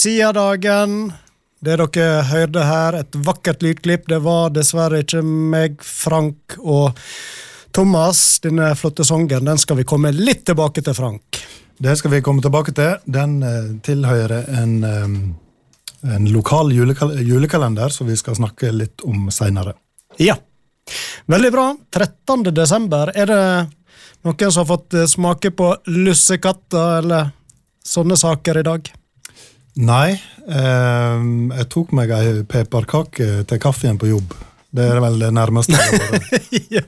Lucia-dagen. Det dere hørte her, et vakkert lydklipp, det var dessverre ikke meg, Frank og Thomas. Denne flotte sangen den skal vi komme litt tilbake til, Frank. Det skal vi komme tilbake til. Den eh, tilhører en, eh, en lokal julekal julekalender som vi skal snakke litt om seinere. Ja. Veldig bra. 13. desember. Er det noen som har fått eh, smake på lussekatter eller sånne saker i dag? Nei, eh, jeg tok meg ei pepperkake til kaffen på jobb. Det er vel det nærmeste. jeg ja.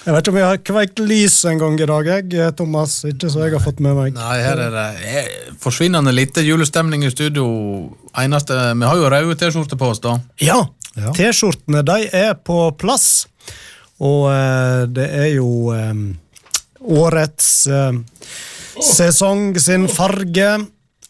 Jeg vet ikke om jeg har kveikt lys en gang i dag, jeg, Thomas. Ikke så jeg har fått med meg. Nei, her er det eh, forsvinnende lite julestemning i studio. Eneste, Vi har jo røde T-skjorter på oss, da. Ja, Ja. T-skjortene de er på plass. Og eh, det er jo eh, årets eh, sesong sin farge.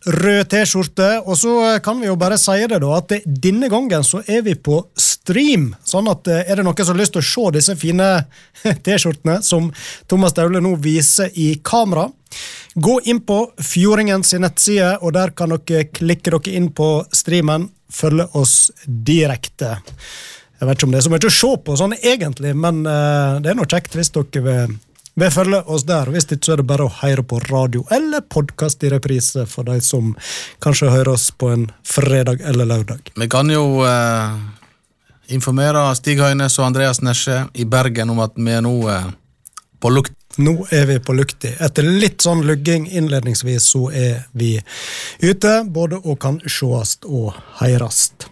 Rød T-skjorte. Og så eh, kan vi jo bare si det, da, at denne gangen så er vi på stream. Sånn at eh, er det noen som har lyst til å se disse fine T-skjortene som Thomas Daule nå viser i kamera, gå inn på Fjordingens nettside, og der kan dere klikke dere inn på streamen. Følge oss direkte. Jeg vet ikke om det er så mye å se på sånn egentlig, men eh, det er noe kjekt hvis dere vil, vil følger oss der. Hvis ikke så er det bare å høre på radio eller podkast i reprise for de som kanskje hører oss på en fredag eller lørdag. Vi kan jo eh, informere Stig Høynes og Andreas Nesje i Bergen om at vi er nå eh, på lukt. Nå er vi på lukti. Etter litt sånn lugging innledningsvis, så er vi ute, både og kan sjåast og høyrast.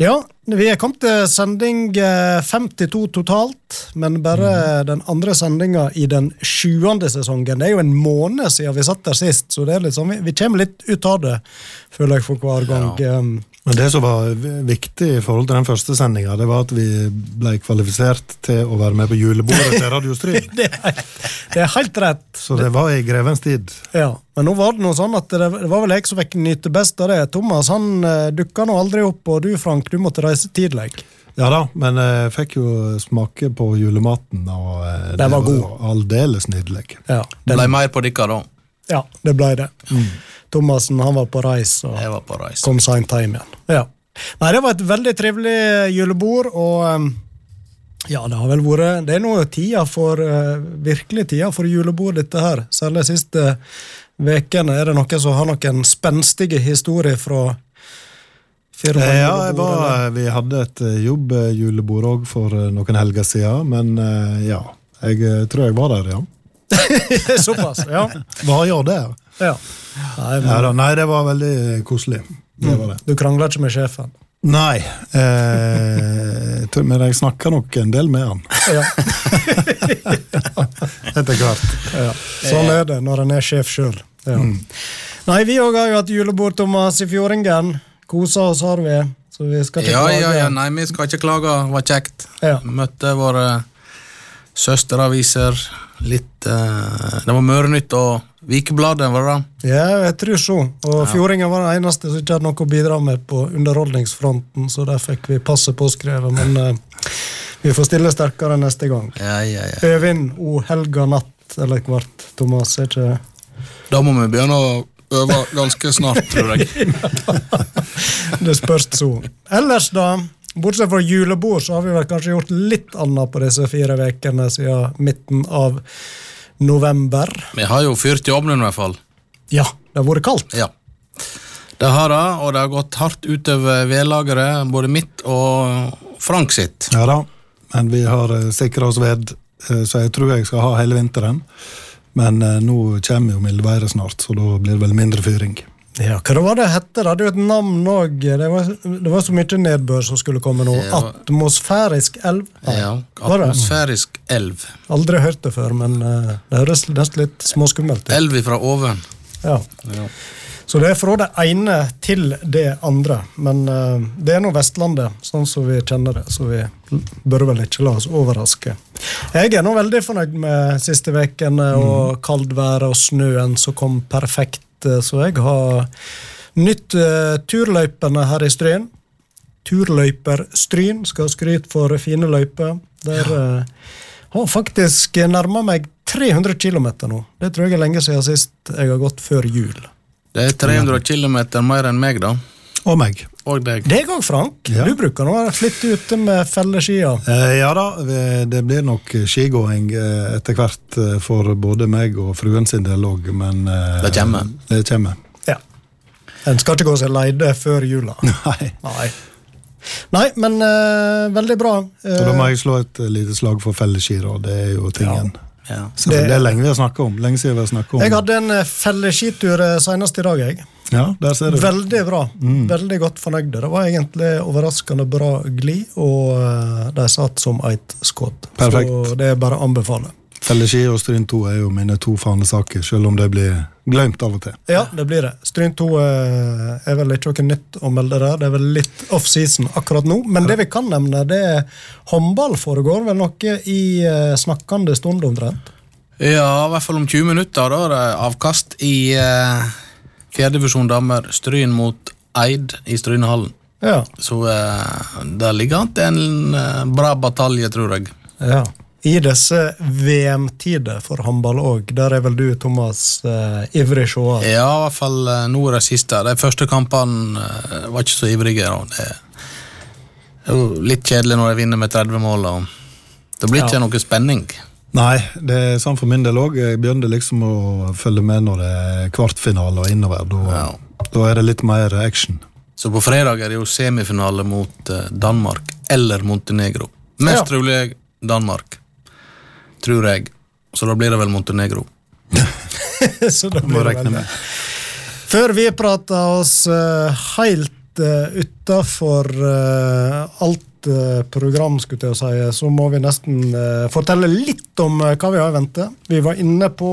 Ja, vi er kommet til sending eh, 52 totalt, men bare den andre sendinga i den sjuende sesongen. Det er jo en måned siden vi satt der sist, så det er litt sånn, vi, vi kommer litt ut av det, føler jeg, for hver gang. Um, Men det som var viktig i forhold til den første sendinga, det var at vi ble kvalifisert til å være med på julebordet til Radio Stryn. det, det er helt rett. Så det var i grevens tid. Ja, Men nå var det noe sånn at det, var vel jeg som fikk nyte best av det. Thomas han uh, dukka nå aldri opp, og du Frank, du måtte reise tidlig. Ja da, men jeg fikk jo smake på julematen, og det, det var var aldeles nydelig. Ja, Det ble mer på dere da. Ja, det ble det. Thomassen han var på reis og på reis. kom seint hjem igjen. Ja. Nei, Det var et veldig trivelig julebord, og um, ja, det har vel vært Det er nå tida for uh, virkelig tida for julebord, dette her. Særlig de siste ukene. Er det noen som har noen spenstige historier fra firmaet? Eh, Ja, var, vi hadde et eh, jobbjulebord òg for eh, noen helger siden, men eh, ja. Jeg eh, tror jeg var der, ja. Såpass, ja. Hva gjør det? ja. Nei, men, Ja, da, nei, det var veldig koselig. Det var det. Du krangla ikke med sjefen? Nei, eh, men jeg snakka nok en del med han Ja. etter hvert. Ja, sånn er det når en er sjef sjøl. Ja. Nei, vi òg har jo hatt julebord, Thomas, i Fjordingen. Kosa oss har vi. Så vi skal ikke Ja, ja, ja, nei, vi skal ikke klage. Det var kjekt. Ja. Møtte våre søsteraviser. Litt uh, Det var Mørenytt og Vikebladet, var det det? Ja, jeg tror så. Og Fjordingen var den eneste som ikke hadde noe å bidra med på underholdningsfronten, så der fikk vi passet påskrevet. Men uh, vi får stille sterkere neste gang. Ja, ja, ja. Øvind O helga natt eller hvert, Thomas. Er ikke Da må vi begynne å øve ganske snart, tror jeg. Det spørs så. Ellers, da? Bortsett fra julebord, så har vi vel kanskje gjort litt annet på disse fire ukene siden midten av november. Vi har jo fyrt i ovnen, i hvert fall. Ja, det har vært kaldt. Ja. Det har det, og det har gått hardt utover vedlageret, både mitt og Frank sitt. Ja da, men vi har uh, sikra oss ved, eh, så jeg tror jeg skal ha hele vinteren. Men eh, nå kommer jo mildværet snart, så da blir det vel mindre fyring. Ja, Hva var det hette? Det hadde jo et navn òg. Det, var- det var så mye nedbør som skulle komme nå. Ja. Atmosfærisk elv? Ja, Ja, Atmosfærisk elv. Aldri hørt det før, men eh, det høres nesten litt småskummelt ut. Elv fra oven. Ja. Så det er fra det ene til det andre. Men eh, det er nå Vestlandet, sånn som vi kjenner det. Så vi bør vel ikke la oss overraske. Jeg er nå veldig fornøyd med siste ukene og kaldværet og snøen som kom perfekt. Eh, Så jeg har nytt uh, turløypene her i Stryn. turløyper Stryn. Skal ha skryt for fine løyper. Der ja. har faktisk nærma meg 300 km nå. Det tror jeg er lenge siden sist jeg har gått før jul. Det er 300 km mer enn meg, da. Og meg. Og deg. Deg òg, Frank. Ja. Du bruker nå å være ute med felleskia. Eh, ja da, det blir nok skigåing eh, etter hvert eh, for både meg og fruen sin del òg, men eh, Det kommer. Det kommer. Ja. En skal ikke gå seg leide før jula. Nei. Nei. Nei, men uh, veldig bra. Uh, da må jeg slå et lite slag for felleski, da. Det er jo tingen. Ja. Så Det- det, er lenge vi har snakka om. Lenge siden vi har snakket om. jeg hadde en eh, felleskitur eh, senest i dag, jeg. Ja, der ser du. Veldig bra. Mm. Veldig godt fornøyde. Det var egentlig overraskende bra glid, og eh, de satt som et skudd. Perfekt. Så det er bare å anbefale. Felleski og Stryn 2 er jo mine to fanesaker, selv om det blir glemt av og til. Ja, det blir det. Stryn 2 eh, er vel ikke noe nytt å melde der. Det er vel litt off-season akkurat nå. Men det vi kan nevne, det er håndball foregår vel noe i eh, snakkende stund omtrent. ja, i hvert fall om 20 minutter. Da er det avkast i eh, fjerdedivisjon damer. Stryn mot Eid i Strynehallen. Ja. Så eh, der ligger an til en eh, bra batalje, tror jeg. ja. I disse VM-tider for håndball òg, der er vel du, Thomas, eh, ivrig seer. Ja, i hvert fall eh, nå det siste. De første kampene eh, var ikke så ivrige. Det, er jo litt kjedelig når de vinner med 30 mål. Det blir ikke Ja. noe spenning. Nei, det er sånn for min del òg. Jeg begynte liksom å følge med når det er kvartfinale og innover. Da, Ja. da er det litt mer action. Så på fredag er det jo semifinale mot eh, Danmark eller Montenegro. Mest Ja. trolig Danmark, tror jeg. Så da blir det vel Montenegro. Så da blir det vel det. Før vi prater oss uh, helt uh, utafor alt eh, program, skulle jeg si, så må vi nesten uh, fortelle litt om uh, hva vi har i vente. Vi var inne på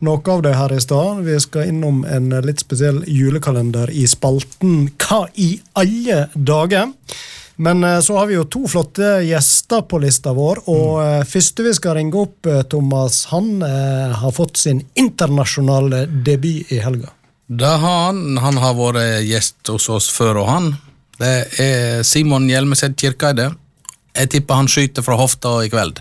noe av det her i stad. Vi skal innom en eh, litt spesiell julekalender i spalten Hva i alle dager? Men eh, så har vi jo to flotte gjester på lista vår, og mm. første vi skal ringe opp, eh, Thomas, han eh, har fått sin internasjonale debut i helga. Det har han. Han har vært gjest hos oss før, og han. Det er Simon Hjelmeset Kirkeide. Jeg tipper han skyter fra hofta i kveld.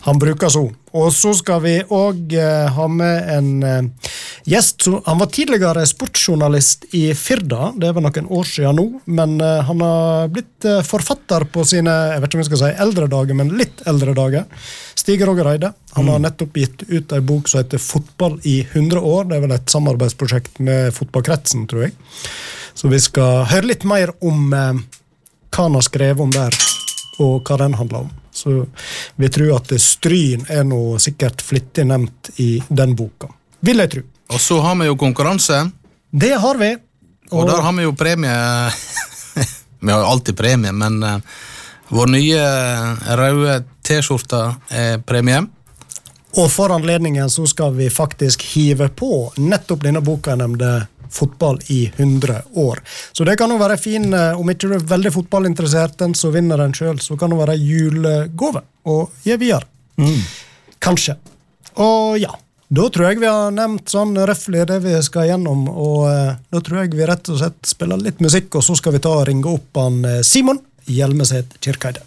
Han bruker så. Og så skal vi òg eh, ha med en eh, gjest. Han var tidligere sportsjournalist i Firda, det er vel noen år siden nå. Men eh, han har blitt eh, forfatter på sine jeg vet ikke om jeg skal si eldre dager, men litt eldre dager. Stig Roger Eide. Han har nettopp gitt ut ei bok som heter 'Fotball i 100 år'. Det er vel et samarbeidsprosjekt med Fotballkretsen, tror jeg. Så vi skal høre litt mer om eh, hva han har skrevet om der, og hva den handler om. Så vi tror at Stryn er nå sikkert flittig nevnt i den boka. Vil jeg tro. Og så har vi jo konkurranse, Det har vi. og der har vi jo premie Vi har jo alltid premie, men eh, vår nye røde T-skjorte er premie. Og for anledningen så skal vi faktisk hive på nettopp denne boka jeg nevnte fotball i 100 år. Så det kan jo være fin, eh, om ikke du er veldig fotballinteressert, den som vinner den sjøl, så kan det være julegave å gi videre. Kanskje. Og ja, da tror jeg vi har nevnt sånn røftlig det vi skal gjennom, og eh, da tror jeg vi rett og slett spiller litt musikk, og så skal vi ta og ringe opp han eh, Simon Hjelmeset Kirkeide.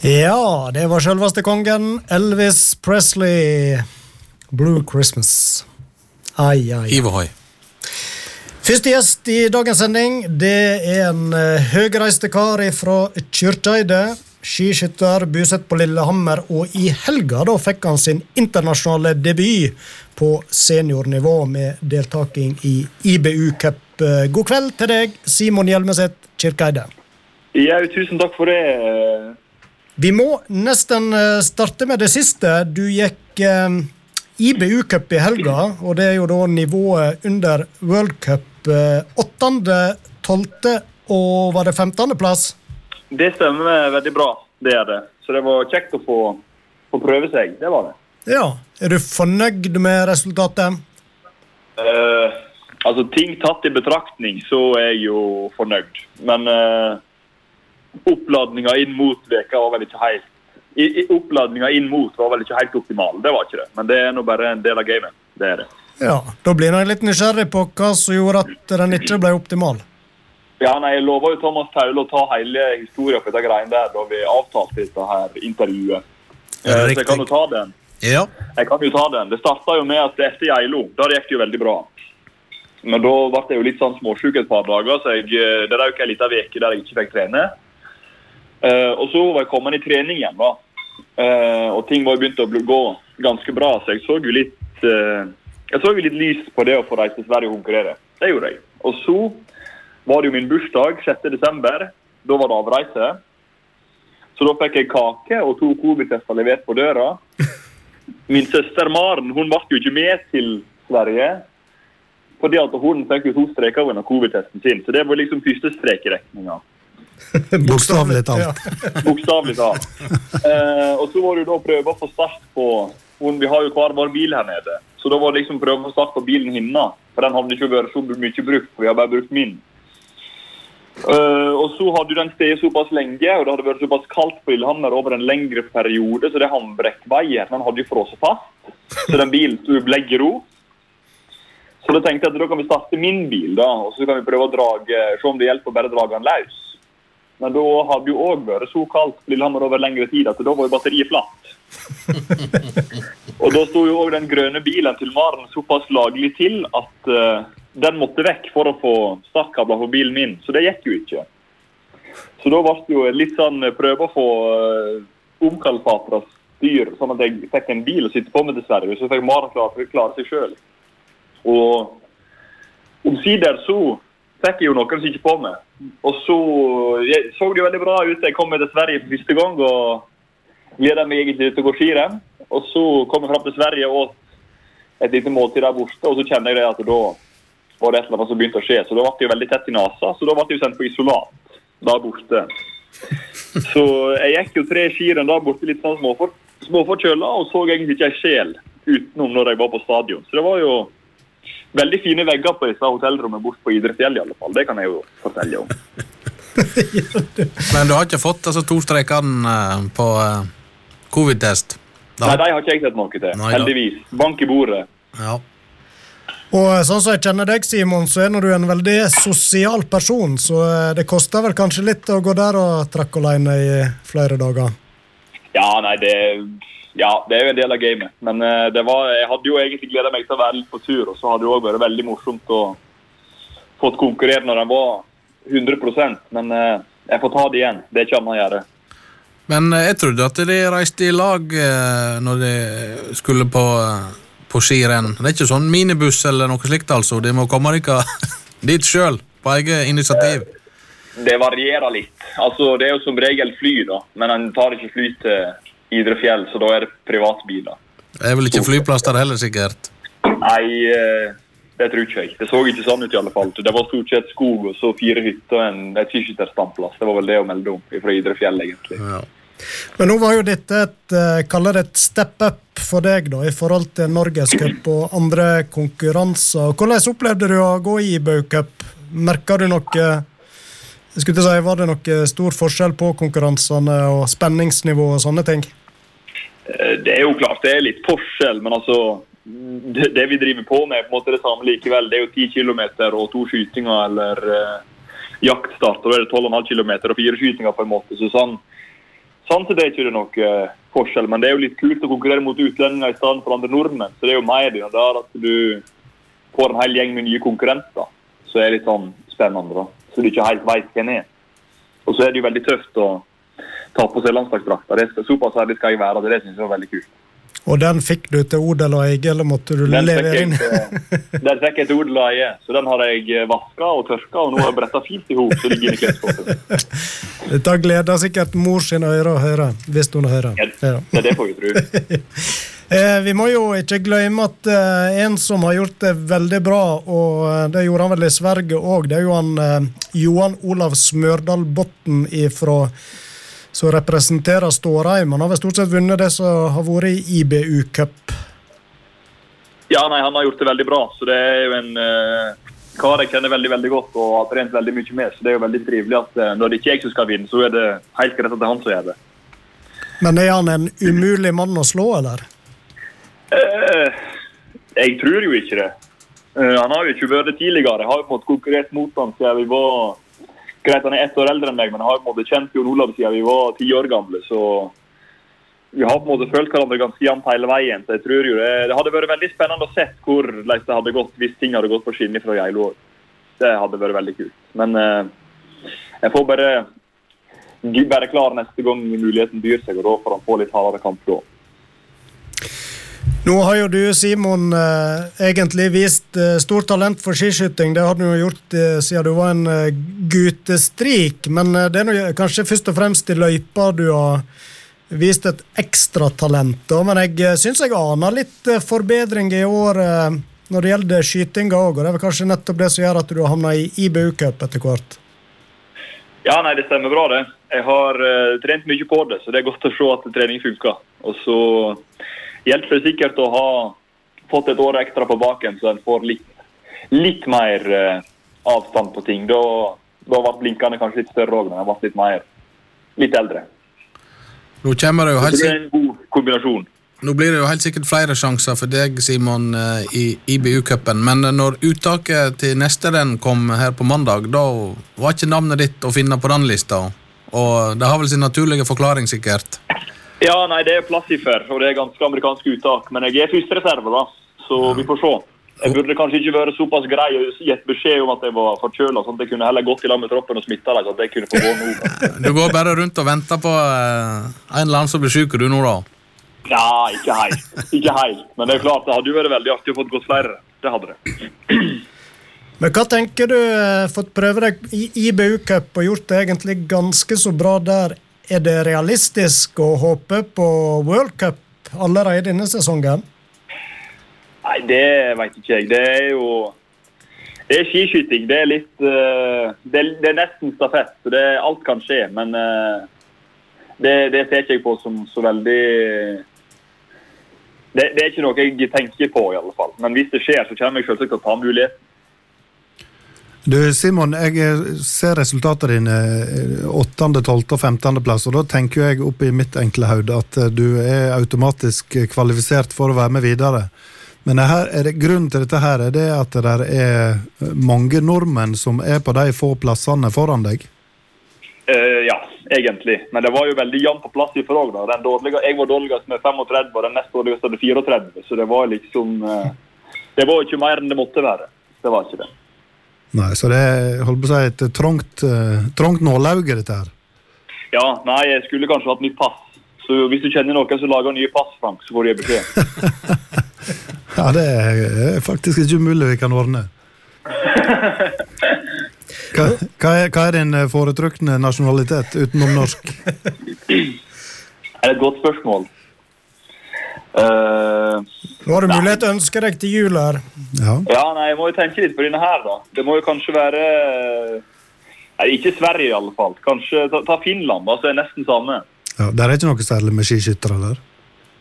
Ja, det var selveste kongen, Elvis Presley. Blue Christmas. Ai, ai. Ivohoi. Første gjest i dagens sending det er en uh, høgreiste kar fra Kyrkjeidet. Skiskytter, bosatt på Lillehammer, og i helga da fikk han sin internasjonale debut på seniornivå med deltaking i IBU Cup. Eh, God kveld til deg, Simon Hjelmeset Kirkeide. Ja, tusen takk for det. Vi må nesten eh, starte med det siste. Du gikk eh, IBU Cup i helga, og det er jo da nivået under World Cup. Eh, Åttende, tolvte og var det femtendeplass? Det stemmer veldig bra. Det er det. Så det var kjekt å få, få prøve seg. Det var det. Ja. Er du fornøyd med resultatet? Uh, altså, ting tatt i betraktning, så er jeg jo fornøyd. Men uh, oppladninga inn mot veka var vel ikke helt i, i, Oppladninga inn mot var vel ikke helt optimal. Det var ikke det. Men det er nå bare en del av gamet. Det er det. Ja, Da blir jeg litt nysgjerrig på hva som gjorde at den ikke ble optimal. Ja, nei, Jeg lova Thomas Taule å ta hele historien på dette greiene der da vi avtalte dette her intervjuet. Ja, Eh, så jeg kan jo ta den. Ja. Jeg kan jo ta den. Det starta jo med at etter Geilo, da gikk det jo veldig bra. Men da ble jeg jo litt sånn småsjuk et par dager, så jeg, eh, det røk ei lita uke der jeg ikke fikk trene. Eh, og så var jeg kommet i trening igjen, da. Og ting var jo begynt å gå ganske bra, så jeg så jo litt Jeg så jo litt lys på det å få reise til Sverige og konkurrere. Det gjorde jeg. Og så var det jo min bursdag 6. desember. Da var det avreise. Så da fikk jeg kake og to covid-tester levert på døra. Min søster Maren hun ble jo ikke med til Sverige. Fordi at hun fikk jo to streker under covid-testen sin. Så det var liksom første strek i regninga. Bokstavelig talt. Bokstavelig talt. Eh, og så var det jo da prøve å få start på hun, Vi har jo hver vår bil her nede. Så da var det liksom prøve å få start på bilen hennes. For den hadde ikke vært så mye brukt, for vi har bare brukt min. Eh, og så hadde den stedet såpass lenge, og det hadde vært såpass kaldt på Lillehammer over en lengre periode, så det håndbrekkveier den hadde jo frosset fast. Så den bilen sto i bleggro. Så da tenkte jeg at da kan vi starte min bil, da, og så kan vi prøve å drage, se om det hjelper å bare dra den løs. Men da hadde jo òg vært så kaldt på Lillehammer over lengre tid at da var jo batteriet flatt. og da sto jo òg den grønne bilen til Maren såpass laglig til at eh, den måtte vekk for å få startkabler på bilen min, så det gikk jo ikke. Så da ble det jo litt sånn eh, prøve å få uh, omkalfatra styr, sånn at jeg fikk en bil å sitte på med til Sverige, så fikk Maren klare, klare seg sjøl. Og omsider så fikk jeg jo noen som ikke på meg. Og så jeg, så det jo veldig bra ut. Jeg kom til Sverige for første gang og gleda meg egentlig til å gå skirenn. Og så kom jeg fram til Sverige og et lite måltid der borte, og så kjenner jeg det at da var det et eller annet som begynte å skje. Så da ble det jo veldig tett i nesa, så da ble jeg jo sendt på isolat der borte. Så jeg gikk jo tre skirenn der borte litt sånn småfor, småforkjøla og så egentlig ikke ei sjel utenom når jeg var på stadion. Så det var jo veldig fine vegger på disse hotellrommene borte på Idrettsfjell i alle fall. Det kan jeg jo fortelle om. Men du har ikke fått altså, to strekene eh, på eh, covid-test? Nei, de har ikke jeg sett noe til. Nei. Heldigvis. Bank i bordet. Ja. Og sånn som jeg kjenner deg, Simon, så er du en veldig sosial person, så eh, det koster vel kanskje litt å gå der og trekke alene i flere dager? Ja, nei, det ja, det er jo en del av gamet. Men eh, det var, jeg hadde jo egentlig gleda meg til å være litt på tur, og så hadde det òg vært veldig morsomt å få konkurrere når den var 100% Men eh, jeg får ta det igjen. Det er ikke annet å gjøre. Men jeg trodde at de reiste i lag når de skulle på, på skirenn. Det er ikke sånn minibuss eller noe slikt, altså. De må komme dere dit sjøl, på eget initiativ. Det varierer litt. Altså, Det er jo som regel fly, da. Men en tar ikke fly til Idrefjell, så da er det privatbiler. Det er vel ikke flyplass der heller, sikkert. Nei, eh, det tror ikke jeg. Det så ikke sånn ut i alle fall. Det var stort sett skog og så fire hytter og en, skiskytterstandplass. Det var vel det å melde om fra Idrefjell, egentlig. Ja. Men nå var jo dette et, eh, kaller det et step up for deg da, i forhold til Norgescup og andre konkurranser. Hvordan opplevde du å gå i Baucup? Merka du noe jeg skulle si, Var det noe stor forskjell på konkurransene og spenningsnivå og sånne ting? Eh, Det er jo klart det er litt forskjell, men altså det, det vi driver på med, er på en måte det samme likevel. Det er jo 10 km og to skytinger eller eh, jaktstart. og Da er det 12,5 km og fire skytinger, på en måte. Så sånn, sånn til det er ikke noe eh, forskjell. Men det er jo litt kult å konkurrere mot utlendinger i stedet for andre nordmenn. Så det er jo mer det der at du får en hel gjeng med nye konkurrenter. Så det er litt sånn spennende, da. Så du ikke helt vet hvem er. Og så er det jo veldig tøft å ta på seg landslagsdrakta. Såpass ærlig skal jeg være. Det, synes jeg var veldig kult. Og den fikk du til odel og eie, eller måtte du Den levere inn? den fikk jeg til odel og eie, så den har jeg vaska og tørka, og nå har jeg bretta fint i hop. Dette gleder sikkert mor sine ører å høre, hvis hun hører. Ja, Ja. det, det får vi tro. Eh, vi må jo ikke glemme at eh, en som har gjort det veldig bra, og eh, det gjorde han vel i Sverige òg, det er jo han eh, Johan Olav Smørdal Botten ifra som representerer Stårheim. Han har vel stort sett vunnet det som har vært i IBU Cup. Ja, nei, han har gjort det veldig bra, så det er jo en uh, kar jeg kjenner veldig veldig godt og har trent veldig mye med. Så det er jo veldig trivelig at uh, når det ikke er jeg som skal vinne, så er det helt greit at det er han som gjør det. Men er han en umulig mann å slå, eller? Uh, Jeg tror jo ikke det. Han har jo ikke vært det tidligere. Jeg har jo måte konkurrert mot han siden vi var Greit, han er ett år eldre enn meg, men jeg har på en måte kjent Jon Olav siden vi var ti år gamle. Så vi har på en måte følt hverandre ganske jevnt hele veien. Så jeg tror jo det, det hadde vært veldig spennende å se hvordan det hadde gått hvis ting hadde gått på skinner fra Geilo. Det hadde vært veldig kult. Men eh, jeg får bare være klar neste gang muligheten byr seg, og da får han få litt hardere kamp da. Nå har jo du, Simon, eh, egentlig vist eh, stort talent for skiskyting. Det har du jo gjort eh, siden du var en gutestrik. Men det er kanskje først og fremst i løypa du har vist et ekstratalent. talent. Men jeg syns jeg aner litt forbedring i år når det gjelder skytinga òg. Og det er vel kanskje nettopp det som gjør at du har havna i IBU-cup etter hvert. Ja, nei, det stemmer bra, det. Jeg har trent mye på det, så det er godt å se at trening funker. Og så hjelper det sikkert å ha fått et år ekstra på baken, så en får litt, litt mer eh, avstand på ting. Da, da ble blinkene kanskje litt større òg, når jeg ble litt mer litt eldre. Nå kommer det jo helt det sikkert er en god kombinasjon. Nå blir det jo helt sikkert flere sjanser for deg, Simon, eh, i IBU-cupen. Men eh, når uttaket til neste renn kom her på mandag, da var ikke navnet ditt å finne på den lista. Og det har vel sin naturlige forklaring, sikkert. Ja, nei, det er plass i før, og det er ganske amerikansk uttak. Men jeg er førstereserve, da, så vi får se. Jeg burde kanskje ikke vært såpass grei og gitt beskjed om at jeg var forkjøla, sånn at jeg kunne heller gått i lag med troppen og smitta dem. sånn at jeg kunne få gå nå. Du går bare rundt og venter på eh, en eller annen som blir syk, du nå, da. Ja, ikke helt. Ikke helt. Men det er klart, det hadde jo vært veldig artig å få gått flere. Det hadde det. Men hva tenker du? eh, Fått prøve deg i IBU-cup og gjort det egentlig ganske så bra der. Er det realistisk å håpe på World Cup allerede denne sesongen? Nei, det veit ikke jeg. Det er jo Det er skiskyting. Det er litt eh, Det det er nesten stafett, så det, alt kan skje. Men eh, det, det ser ikke jeg på som så veldig det, det er ikke noe jeg tenker på, i alle fall. Men hvis det skjer, så kommer jeg selvsagt til å ta muligheten. Du, Simon, jeg eh, ser resultatene dine. eh, 8., 12. og 15. plass, og da tenker jeg opp i mitt enkle hode at eh, du er automatisk eh, kvalifisert for å være med videre. Men her, er det, grunnen til dette her er det at det er eh, mange nordmenn som er på de få plassene foran deg? Uh, ja, egentlig. Men det var jo veldig jevnt på plass i fra òg. Jeg var dårligst med 35, og den nest dårligste hadde 34. Så det var liksom uh, Det var ikke mer enn det måtte være. Det var ikke det. Nei, så det er holdt på å si, et trangt, eh, trangt nålauge, dette her. Ja, nei, jeg skulle kanskje hatt nytt pass. Så hvis du kjenner noen som lager nye pass, Frank, så får du beskjed. Ja, det er faktisk ikke umulig vi kan ordne. Hva, hva, er, hva er din eh, foretrukne nasjonalitet utenom norsk? Det er et godt spørsmål. Eh, Nå har du mulighet til å ønske deg til jul her. Ja. ja, nei, jeg må jo tenke litt på denne her, da. Det må jo kanskje være Nei, ikke Sverige, i alle fall. Kanskje ta, ta Finland, da, så er det nesten samme. ja. Der er ikke noe særlig med skiskyttere der.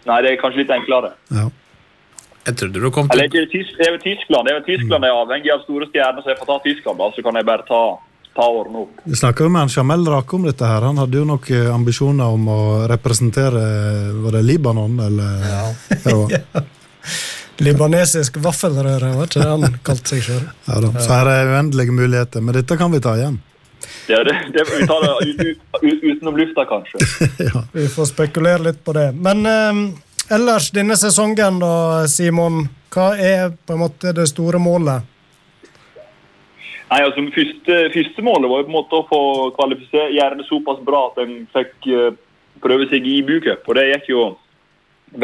Nei, det er kanskje litt enklere. Ja. Jeg trodde du kom Eller til Tys det er Tyskland. Det er Tyskland jeg er avhengig av store stjerner, så jeg får ta Tyskland, da. Så kan jeg bare ta, ta årene opp. Vi snakka med en Jamel Rake om dette. her. Han hadde jo nok ambisjoner om å representere var det Libanon, eller ja. Libanesisk vaffelrøre, var ikke det han kalte seg sjøl? Ja, da. Så her er uendelige muligheter, men dette kan vi ta igjen. Ja, det, det, vi tar det ut, ut, ut, utenom lufta, kanskje. ja. Vi får spekulere litt på det. Men eh, ellers denne sesongen, da, Simon. Hva er på en måte det store målet? Nei, altså første, første målet var jo på en måte å få kvalifisere, gjøre det såpass bra at en fikk eh, prøve seg i IBU-cup. Og det gikk jo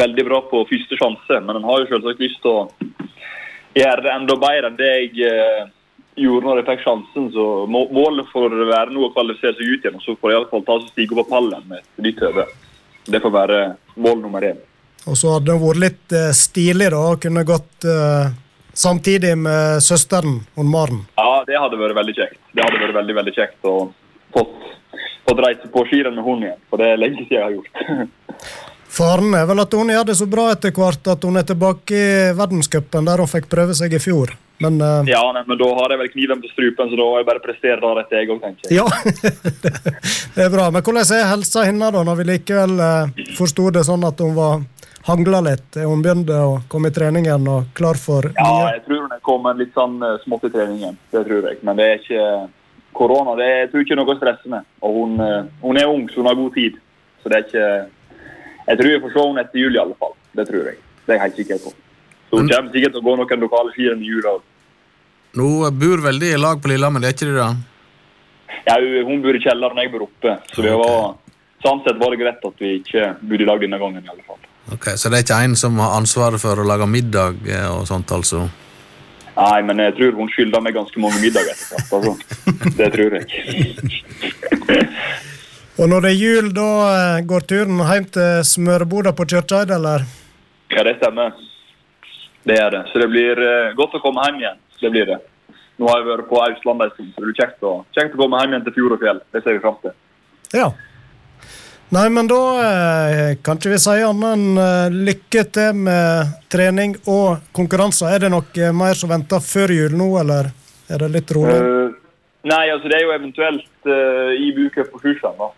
veldig bra på første sjanse, men en har jo selvsagt lyst til å gjøre det enda bedre enn det jeg eh, gjorde når jeg fikk sjansen. Så må, målet får være nå å kvalifisere seg ut igjen, og så får jeg iallfall ta og stige opp på pallen med et nytt høve. Det får være mål nummer én. Og så hadde det vært litt eh, stilig da, å kunne gått eh, samtidig med søsteren og Maren. Ja, det hadde vært veldig kjekt. Det hadde vært veldig, veldig kjekt å fått, fått reise på skirenn med henne igjen, for det er lenge siden jeg har gjort. Faren er vel at hun gjør det så bra etter hvert at hun er tilbake i verdenscupen, der hun fikk prøve seg i fjor. Men uh... ja, nei, men da har jeg vel kniven på strupen, så da har jeg bare prestere deretter, jeg òg, tenker jeg. ja, det er bra. Men hvordan er helsa hennes da, når vi likevel uh, forsto det sånn at hun var hangla litt? Er hun begynt å komme i trening igjen og klar for Ja, jeg tror hun er kommet litt sånn eh, smått i treningen. Det tror jeg. Men det er ikke korona. Det er, jeg tror ikke noe å stresse med. Og hun, eh, hun er ung, så hun har god tid. Så det er ikke Jeg tror jeg får se henne etter jul i alle fall. Det tror jeg. Det er jeg helt sikker på. Så hun kommer sikkert til å gå noen lokale skirenn i jula. Nå bor veldig i lag på Lillehammer, det er ikke det da? Ja, hun- hun bor i kjelleren, jeg bor oppe. Så det var, sånn sett var det greit at vi ikke bodde i lag denne gangen. i alle fall. Ok, Så det er ikke en som har ansvaret for å lage middag eh, og sånt, altså? Nei, men jeg tror hun skylder meg ganske mange middager etter hvert. Altså. Det tror jeg. Og når det er jul, da eh, går turen hjem til smøreboda på Kjørkeid, eller? Ja, det stemmer. Det er det. Så det blir eh, godt å komme hjem igjen. Det blir det. Nå har jeg vært på Østlandet en stund, så det blir kjekt å, kjekt å komme hjem igjen til fjord og fjell. Det ser vi fram til. Ja. Nei, men da eh, kan ikke vi si annet enn eh, lykke til med trening og konkurranser. Er det noe mer som venter før jul nå, eller er det litt rolig? Uh, nei, altså det er jo eventuelt uh, i bucup på Sjusjøen, da.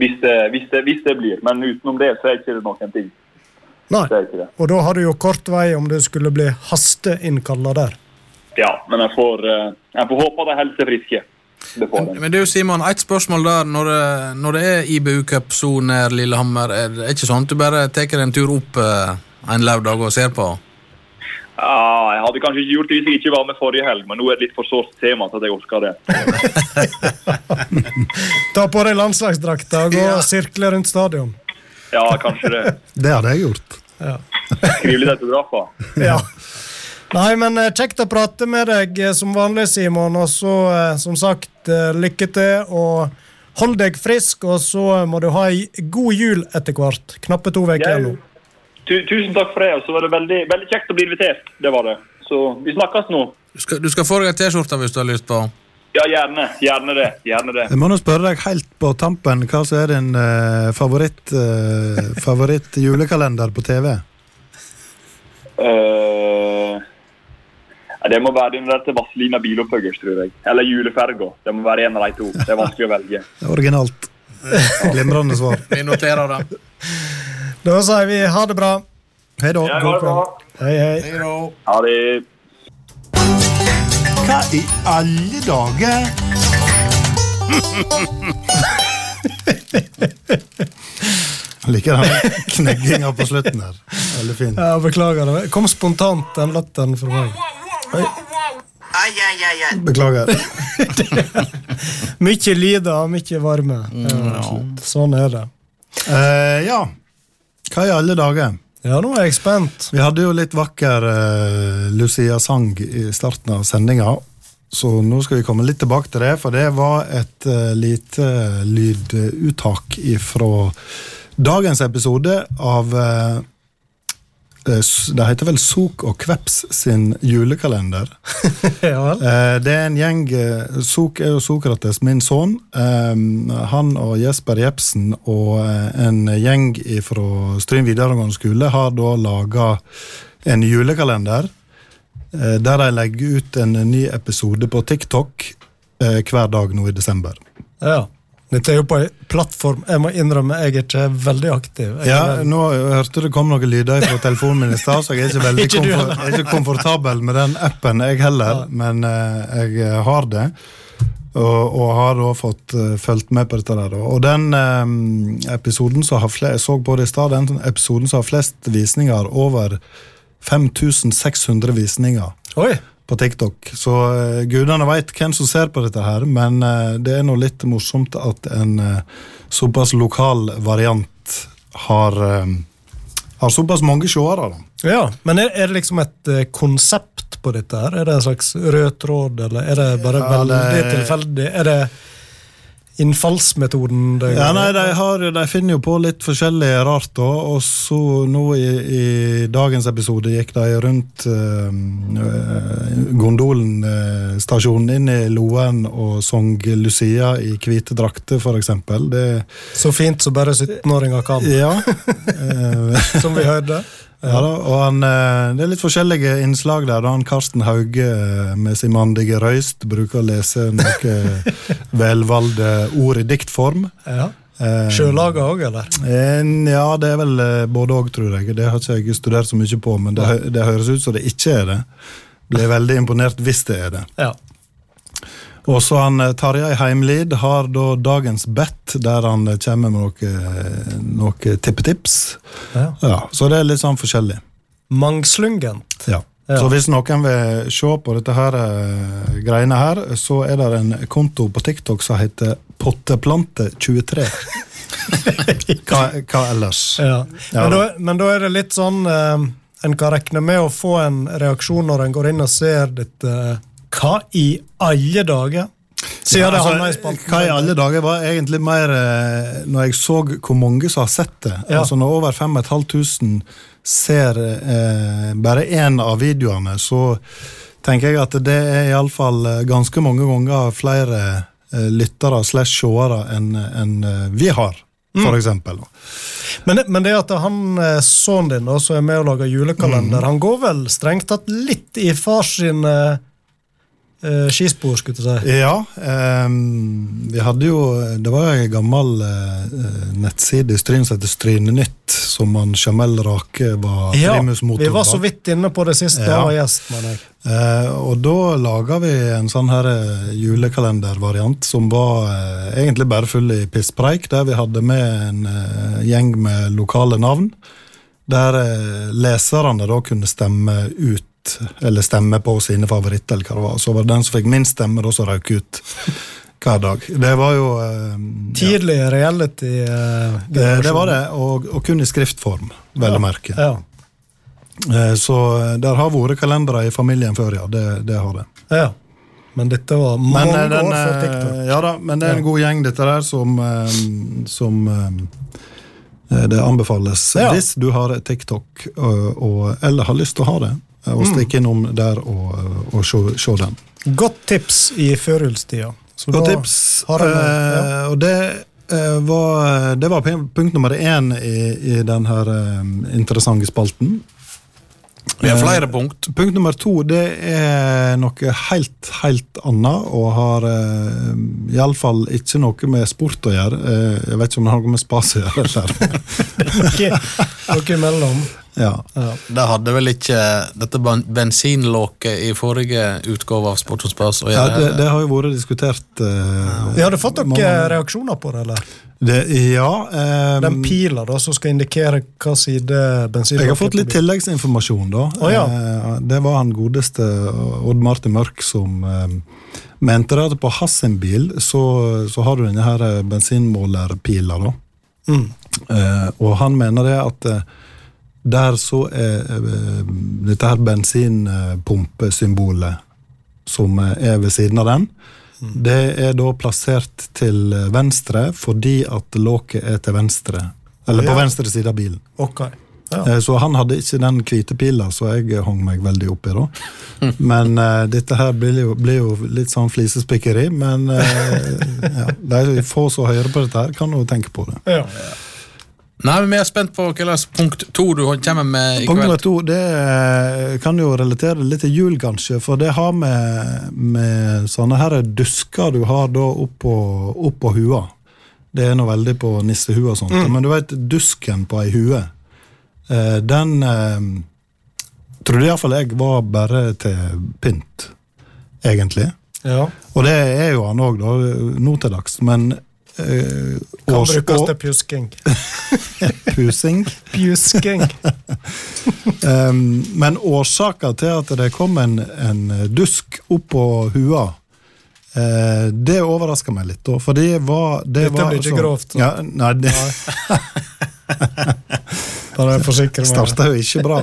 Hvis det, hvis, det, hvis det blir. Men utenom det så er ikke det noen ting. Nei. Ikke. Og da har du jo kort vei om det skulle bli hasteinnkalla der. Ja, men jeg får, eh, jeg får håpe de holder seg friske. Det får de. Men du Simon, et spørsmål der. Når det, når det er IBU Cup så nær Lillehammer, er det ikke sånn at du bare tar en tur opp eh, en lørdag og ser på? Ja, jeg hadde kanskje ikke gjort det hvis jeg ikke var med forrige helg, men nå er det litt for sårt tema til at jeg orker det. Ta på deg landslagsdrakta og gå Ja. og sirkle rundt stadion. Ja, kanskje det. Det hadde jeg gjort. Ja. Skrive litt autografer. ja. Nei, men eh, kjekt å prate med deg eh, som vanlig, Simon. Og så, eh, som sagt, eh, lykke til, og hold deg frisk. Og så må du ha ei god jul etter hvert. Knappe to uker igjen nå. Tusen takk for det. og så var det veldig, veldig kjekt å bli invitert. Det var det. Så vi snakkes nå. Du skal, du skal få deg en T-skjorte hvis du har lyst på. Ja, gjerne. Gjerne det. Gjerne det. Jeg må nå spørre deg helt på tampen, hva som er din eh, favoritt, eh, favoritt julekalender på TV? Eh, ja, det må være den der til Vazelina Bilopphøggers, tror jeg. Eller Juleferga. Det må være en av de to. Det er vanskelig å velge. Det er Originalt. Glimrende svar. Vi noterer det. Da sier vi ha det bra. Hei da. Ja, bra. Hei, hei. Hei da. Ha det. Hva i alle dager? Jeg liker den knegginga på slutten her. Veldig fin. Ja, beklager. det kom spontant, den latteren fra meg. Beklager. Mye og mye varme. Ja, sånn er det. Eh, ja, hva i alle dager? Ja, nå er jeg spent. Vi hadde jo litt vakker uh, Lucia-sang i starten av sendinga, så nå skal vi komme litt tilbake til det, for det var et uh, lite lyduttak fra dagens episode av uh, Det heter vel Sok og Kveps sin julekalender. ja. Eh, Det er en gjeng eh, Sok er jo Sokrates, min sønn. Eh, Han og Jesper Jepsen og eh, en gjeng fra Stryn videregående skole har da laga en julekalender. eh, Der de legger ut en ny episode på TikTok eh, hver dag nå i desember. Ja. Dette er jo på ei plattform Jeg må innrømme, jeg er ikke veldig aktiv. Jeg Ja, er nå hørte det kom noen lyder fra telefonen min i stad, så jeg er ikke veldig Ikke komfort... jeg er ikke komfortabel med den appen, jeg heller. Men uh, jeg har det. Og, og har da fått uh, fulgt med på dette. der. Og den um, episoden som har flest, Jeg så på det i stad, den episoden som har flest visninger, over 5600 visninger Oi! På TikTok. Så uh, gudene veit hvem som ser på dette her, men uh, det er nå litt morsomt at en uh, såpass lokal variant har, har såpass mange seere. Ja, Men er, er det liksom et konsept på dette? her? Er det en slags rød tråd, eller er det bare Ja, veldig det- tilfeldig? Er det innfallsmetoden? Det Ja, nei, de, har, de finner jo på litt forskjellig rart, da. Og så nå i, i dagens episode gikk de rundt eh, Gondolen-stasjonen inn i Loen og sang Lucia i hvite drakter, f.eks. Det Så fint som bare 17-åringer kan, Ja. eh, som vi hørte. Ja da, og han, eh, Det er litt forskjellige innslag der. da han Karsten Hauge eh, med sin mandige røyst bruker å lese noen velvalgte ord i diktform. Ja. Eh, Sjølaga òg, eller? Eh, Ja, det er vel eh, både òg, tror jeg. Det har ikke jeg studert så mye på, men det, det høres ut som det ikke er det. Blir veldig imponert hvis det er det. Ja. Og så han eh, Tarjei Heimlid har da dagens bet, der han eh, kommer med noe, noe tippetips. ja. Ja, så det er litt sånn forskjellig. Mangslungent. Ja. Ja. Så hvis noen vil se på dette her eh, greiene her, så er det en konto på TikTok som heter Potteplante23. hva, hva ellers? Ja. Ja, Men, da. men da er det litt sånn eh, En kan regne med å få en reaksjon når en går inn og ser dette. Hva i alle dager? Det altså. Hva i alle dager var egentlig mer eh, Når jeg så hvor mange som har sett det. Ja. Altså Når over 5500 ser eh, bare én av videoene, så tenker jeg at det er iallfall ganske mange ganger flere eh, lyttere slash seere enn enn, eh, vi har, Mm. for eksempel. Men, det- men det at han eh, sønnen din da, som er med og lager julekalender, Mm. han går vel strengt tatt litt i fars sin eh, eh, skispor, skulle du si. Ja, Eh, vi hadde jo Det var en gammel eh, nettside i Stryn som heter Strynenytt, som han Jamel Rake var Ja, primusmotor vi var så vidt inne på det sist Ja. var gjest, med deg. Eh, og da laga vi en sånn her eh, julekalendervariant som var eh, egentlig bare full i pisspreik, der vi hadde med en gjeng med lokale navn. Der leserne da kunne stemme ut, eller stemme på sine favoritter, eller hva det var. Så var det den som fikk minst stemme, da som røk ut hver dag. Det var jo eh, ja. Reality. eh, det, det var det, og, og kun i skriftform, vel å merke. Ja. Eh, så eh, der har vært kalendere i familien før, ja. Det, det har det. ja. Men dette var mange eh, den, år før eh, TikTok. Ja da, men det er en Ja. god gjeng, dette der, som, eh, som eh, det anbefales Ja. hvis du har TikTok og, og, eller har lyst til å ha det. Eh, Mm. Og stikke innom der og, og se, se den. Godt tips i førjulstida. Godt tips, har jeg ja. eh, og det eh, var, det var punkt nummer én i, i den her eh, interessante spalten. Vi har Eh, flere punkt. Punkt nummer to det er noe helt, helt annet, og har uh, iallfall ikke noe med sport å gjøre. Eh, jeg vet ikke om det har noe med spas å gjøre. Eller. Noe, noe imellom. Ja. Ja. Det hadde vel ikke dette bensinlåket i forrige utgave av Sport og spørs å ja, det, det har jo vært diskutert. eh, Vi hadde fått mange- dere reaksjoner på det, eller? det, Ja. Um, Den pila da, som skal indikere hva side bensin jeg har fått litt tilleggsinformasjon, da. Oh, ja. uh, det var han godeste Odd Martin Mørk som eh, mente det at på hans bil så, så har du denne her bensinmålerpila, da. Mm. Uh, og han mener det at eh, der så er eh, dette her bensinpumpesymbolet som eh, er ved siden av den, det er da plassert til venstre fordi at låket er til venstre. Eller på Ja. venstre side av bilen. Ok. Ja. Eh, Så han hadde ikke den hvite pila, så jeg hang meg veldig opp i. da. Men uh, dette her blir jo, blir jo litt sånn flisespikkeri. Men uh, ja, de få som hører på dette, her kan jo tenke på det. Ja. Nei, men Vi er spent på hva slags punkt to du kommer med i Punkt nummer to det eh, kan jo relatere litt til jul, kanskje. For det har med, med sånne her dusker du har da oppå, oppå hua. Det er nå veldig på nissehua og sånt. Men du vet, dusken på ei hue, eh, den eh, trodde iallfall jeg var bare til pynt, egentlig. ja. Og det er jo han òg, nå til dags. Men eh, Kan års- brukes til pjusking. pusing Pjusking. Um, men årsaka til at det kom en, en dusk opp på hua, uh, det overraska meg litt. da, For det var det Dette var blir ikke altså- grovt. Ja, nei, det Bare forsikre meg. starta jo ikke bra.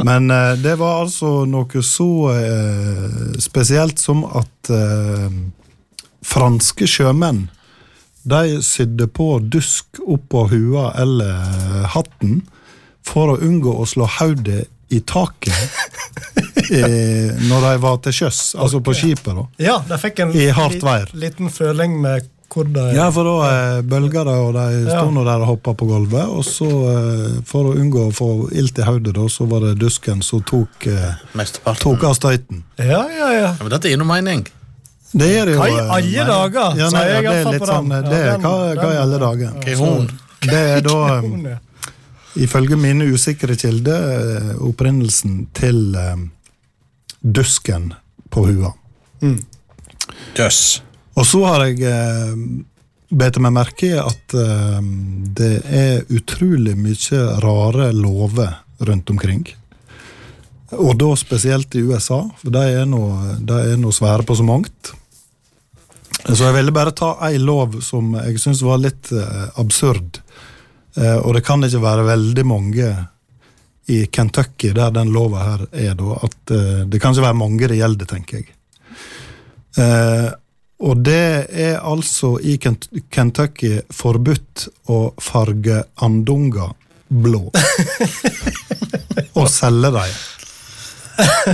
Men uh, det var altså noe så uh, spesielt som at franske sjømenn de sydde på dusk oppå hua eller hatten for å unngå å slå hodet i taket i, når de var til sjøs, altså på skipet. da. Ja, de fikk en I hardt vær. liten føling med hvor de Ja, for da eh, bølga det, og de Ja. sto nå der og hoppa på gulvet. Og så, eh, for å unngå å få ilt i hodet, da, så var det dusken som tok, eh, tok av støyten. Ja, ja, ja. Ja, men dette gir noe mening. Det er det jo. Hva i eh, alle dager, Ja, nei, ja, det er litt sånn, det er hva, hva i alle dager? Er? Det er da, eh, ifølge mine usikre kilder, eh, opprinnelsen til eh, dusken på hua. Jøss. Og så har jeg eh, bedt meg merke i at eh, det er utrolig mye rare lover rundt omkring. Og da spesielt i USA, for de er nå svære på så mangt. Så jeg ville bare ta ei lov som jeg syns var litt eh, absurd. Eh, og det kan ikke være veldig mange i Kentucky der den lova her er, da. At eh, det kan ikke være mange det gjelder, tenker jeg. Eh, og det er altså i Kent Kentucky forbudt å farge andunger blå. og selge dem.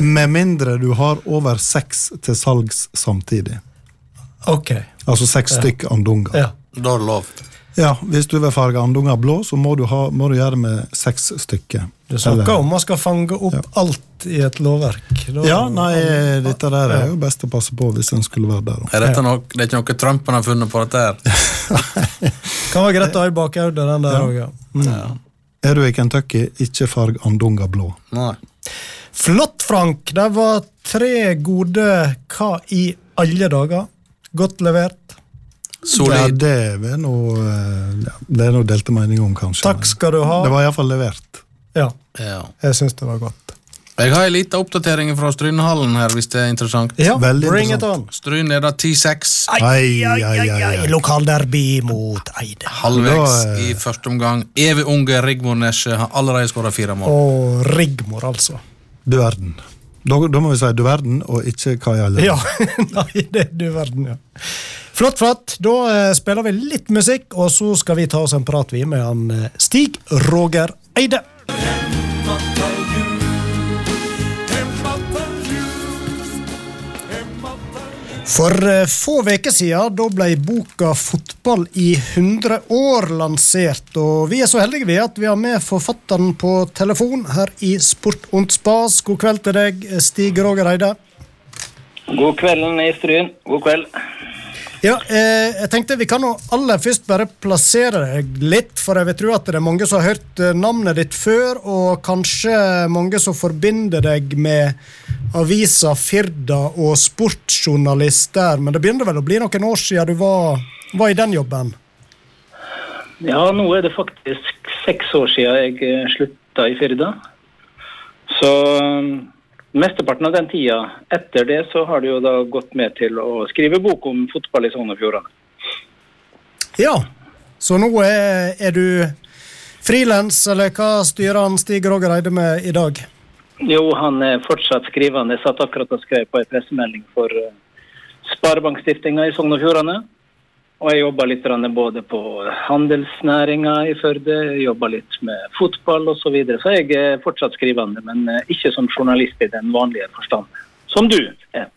Med mindre du har over seks til salgs samtidig. Ok. Altså seks stykk andunger. Ja. Da er det lov. Ja, Hvis du vil farge andunger blå, så må du, ha, må du gjøre det med seks stykker. Du snakker Eller- om man skal fange opp alt i et lovverk. Da- Ja, nei, dette der er jo best å passe på hvis en skulle være der. Er dette nok, det er ikke noe Trump har funnet på dette her? Kan være greit å ha i bakhodet, den der òg, ja. Ja. Er du i Kentucky, ikke farg andunger blå. Nei. Flott, Frank! Det var tre gode hva i alle dager. Godt levert. Ja, det er noe eh, ja, Det er noe delte meninger om, kanskje. Takk skal du ha. Det var iallfall levert. Ja, Ja. jeg syns det var godt. Jeg har en liten oppdatering fra Strynehallen her, hvis det er interessant. Ja, Veldig bring it on. Stryn leder 10-6. Ai, Ai, ai, ai, ai, ai, ai. ai. Lokalderby mot Eide. Halvveis Da, eh, i første omgang. Evig unge Rigmor Nesje har allerede skåra fire mål. Og Rigmor, altså. Du verden. Da, da må vi si du verden, og ikke hva i alle Ja, nei, det er du verden, ja. Flott, flott. Da eh, spiller vi litt musikk, og så skal vi ta oss en prat vi med han eh, Stig Roger Eide. For eh, få uker siden da ble boka 'Fotball i 100 år' lansert. og Vi er så heldige vi at vi har med forfatteren på telefon her i Sport und Spas. God kveld til deg, Stig Roger Eide. God kvelden i Stryn. God kveld. Ja, eh, jeg tenkte Vi kan jo aller først bare plassere deg litt, for jeg vil tro at det er mange som har hørt eh, navnet ditt før, og kanskje mange som forbinder deg med avisa Firda og sportsjournalist der. Men det begynner vel å bli noen år siden du var, var i den jobben? Ja, nå er det faktisk seks år siden jeg eh, slutta i Firda. Så mesteparten av den tida etter det så har det jo da gått med til å skrive bok om fotball i Sogn og Fjordane. Ja, så nå er, er du frilans, eller hva styrer han Stig Roger Eide med i dag? Jo, han er fortsatt skrivende. Jeg satt akkurat og skrev på en pressemelding for uh, Sparebankstiftinga i Sogn og Fjordane. Og jeg jobba litt både på handelsnæringa i Førde, jobba litt med fotball osv. Så, videre. så jeg er fortsatt skrivende, men eh, ikke som journalist i den vanlige forstand. Som du er.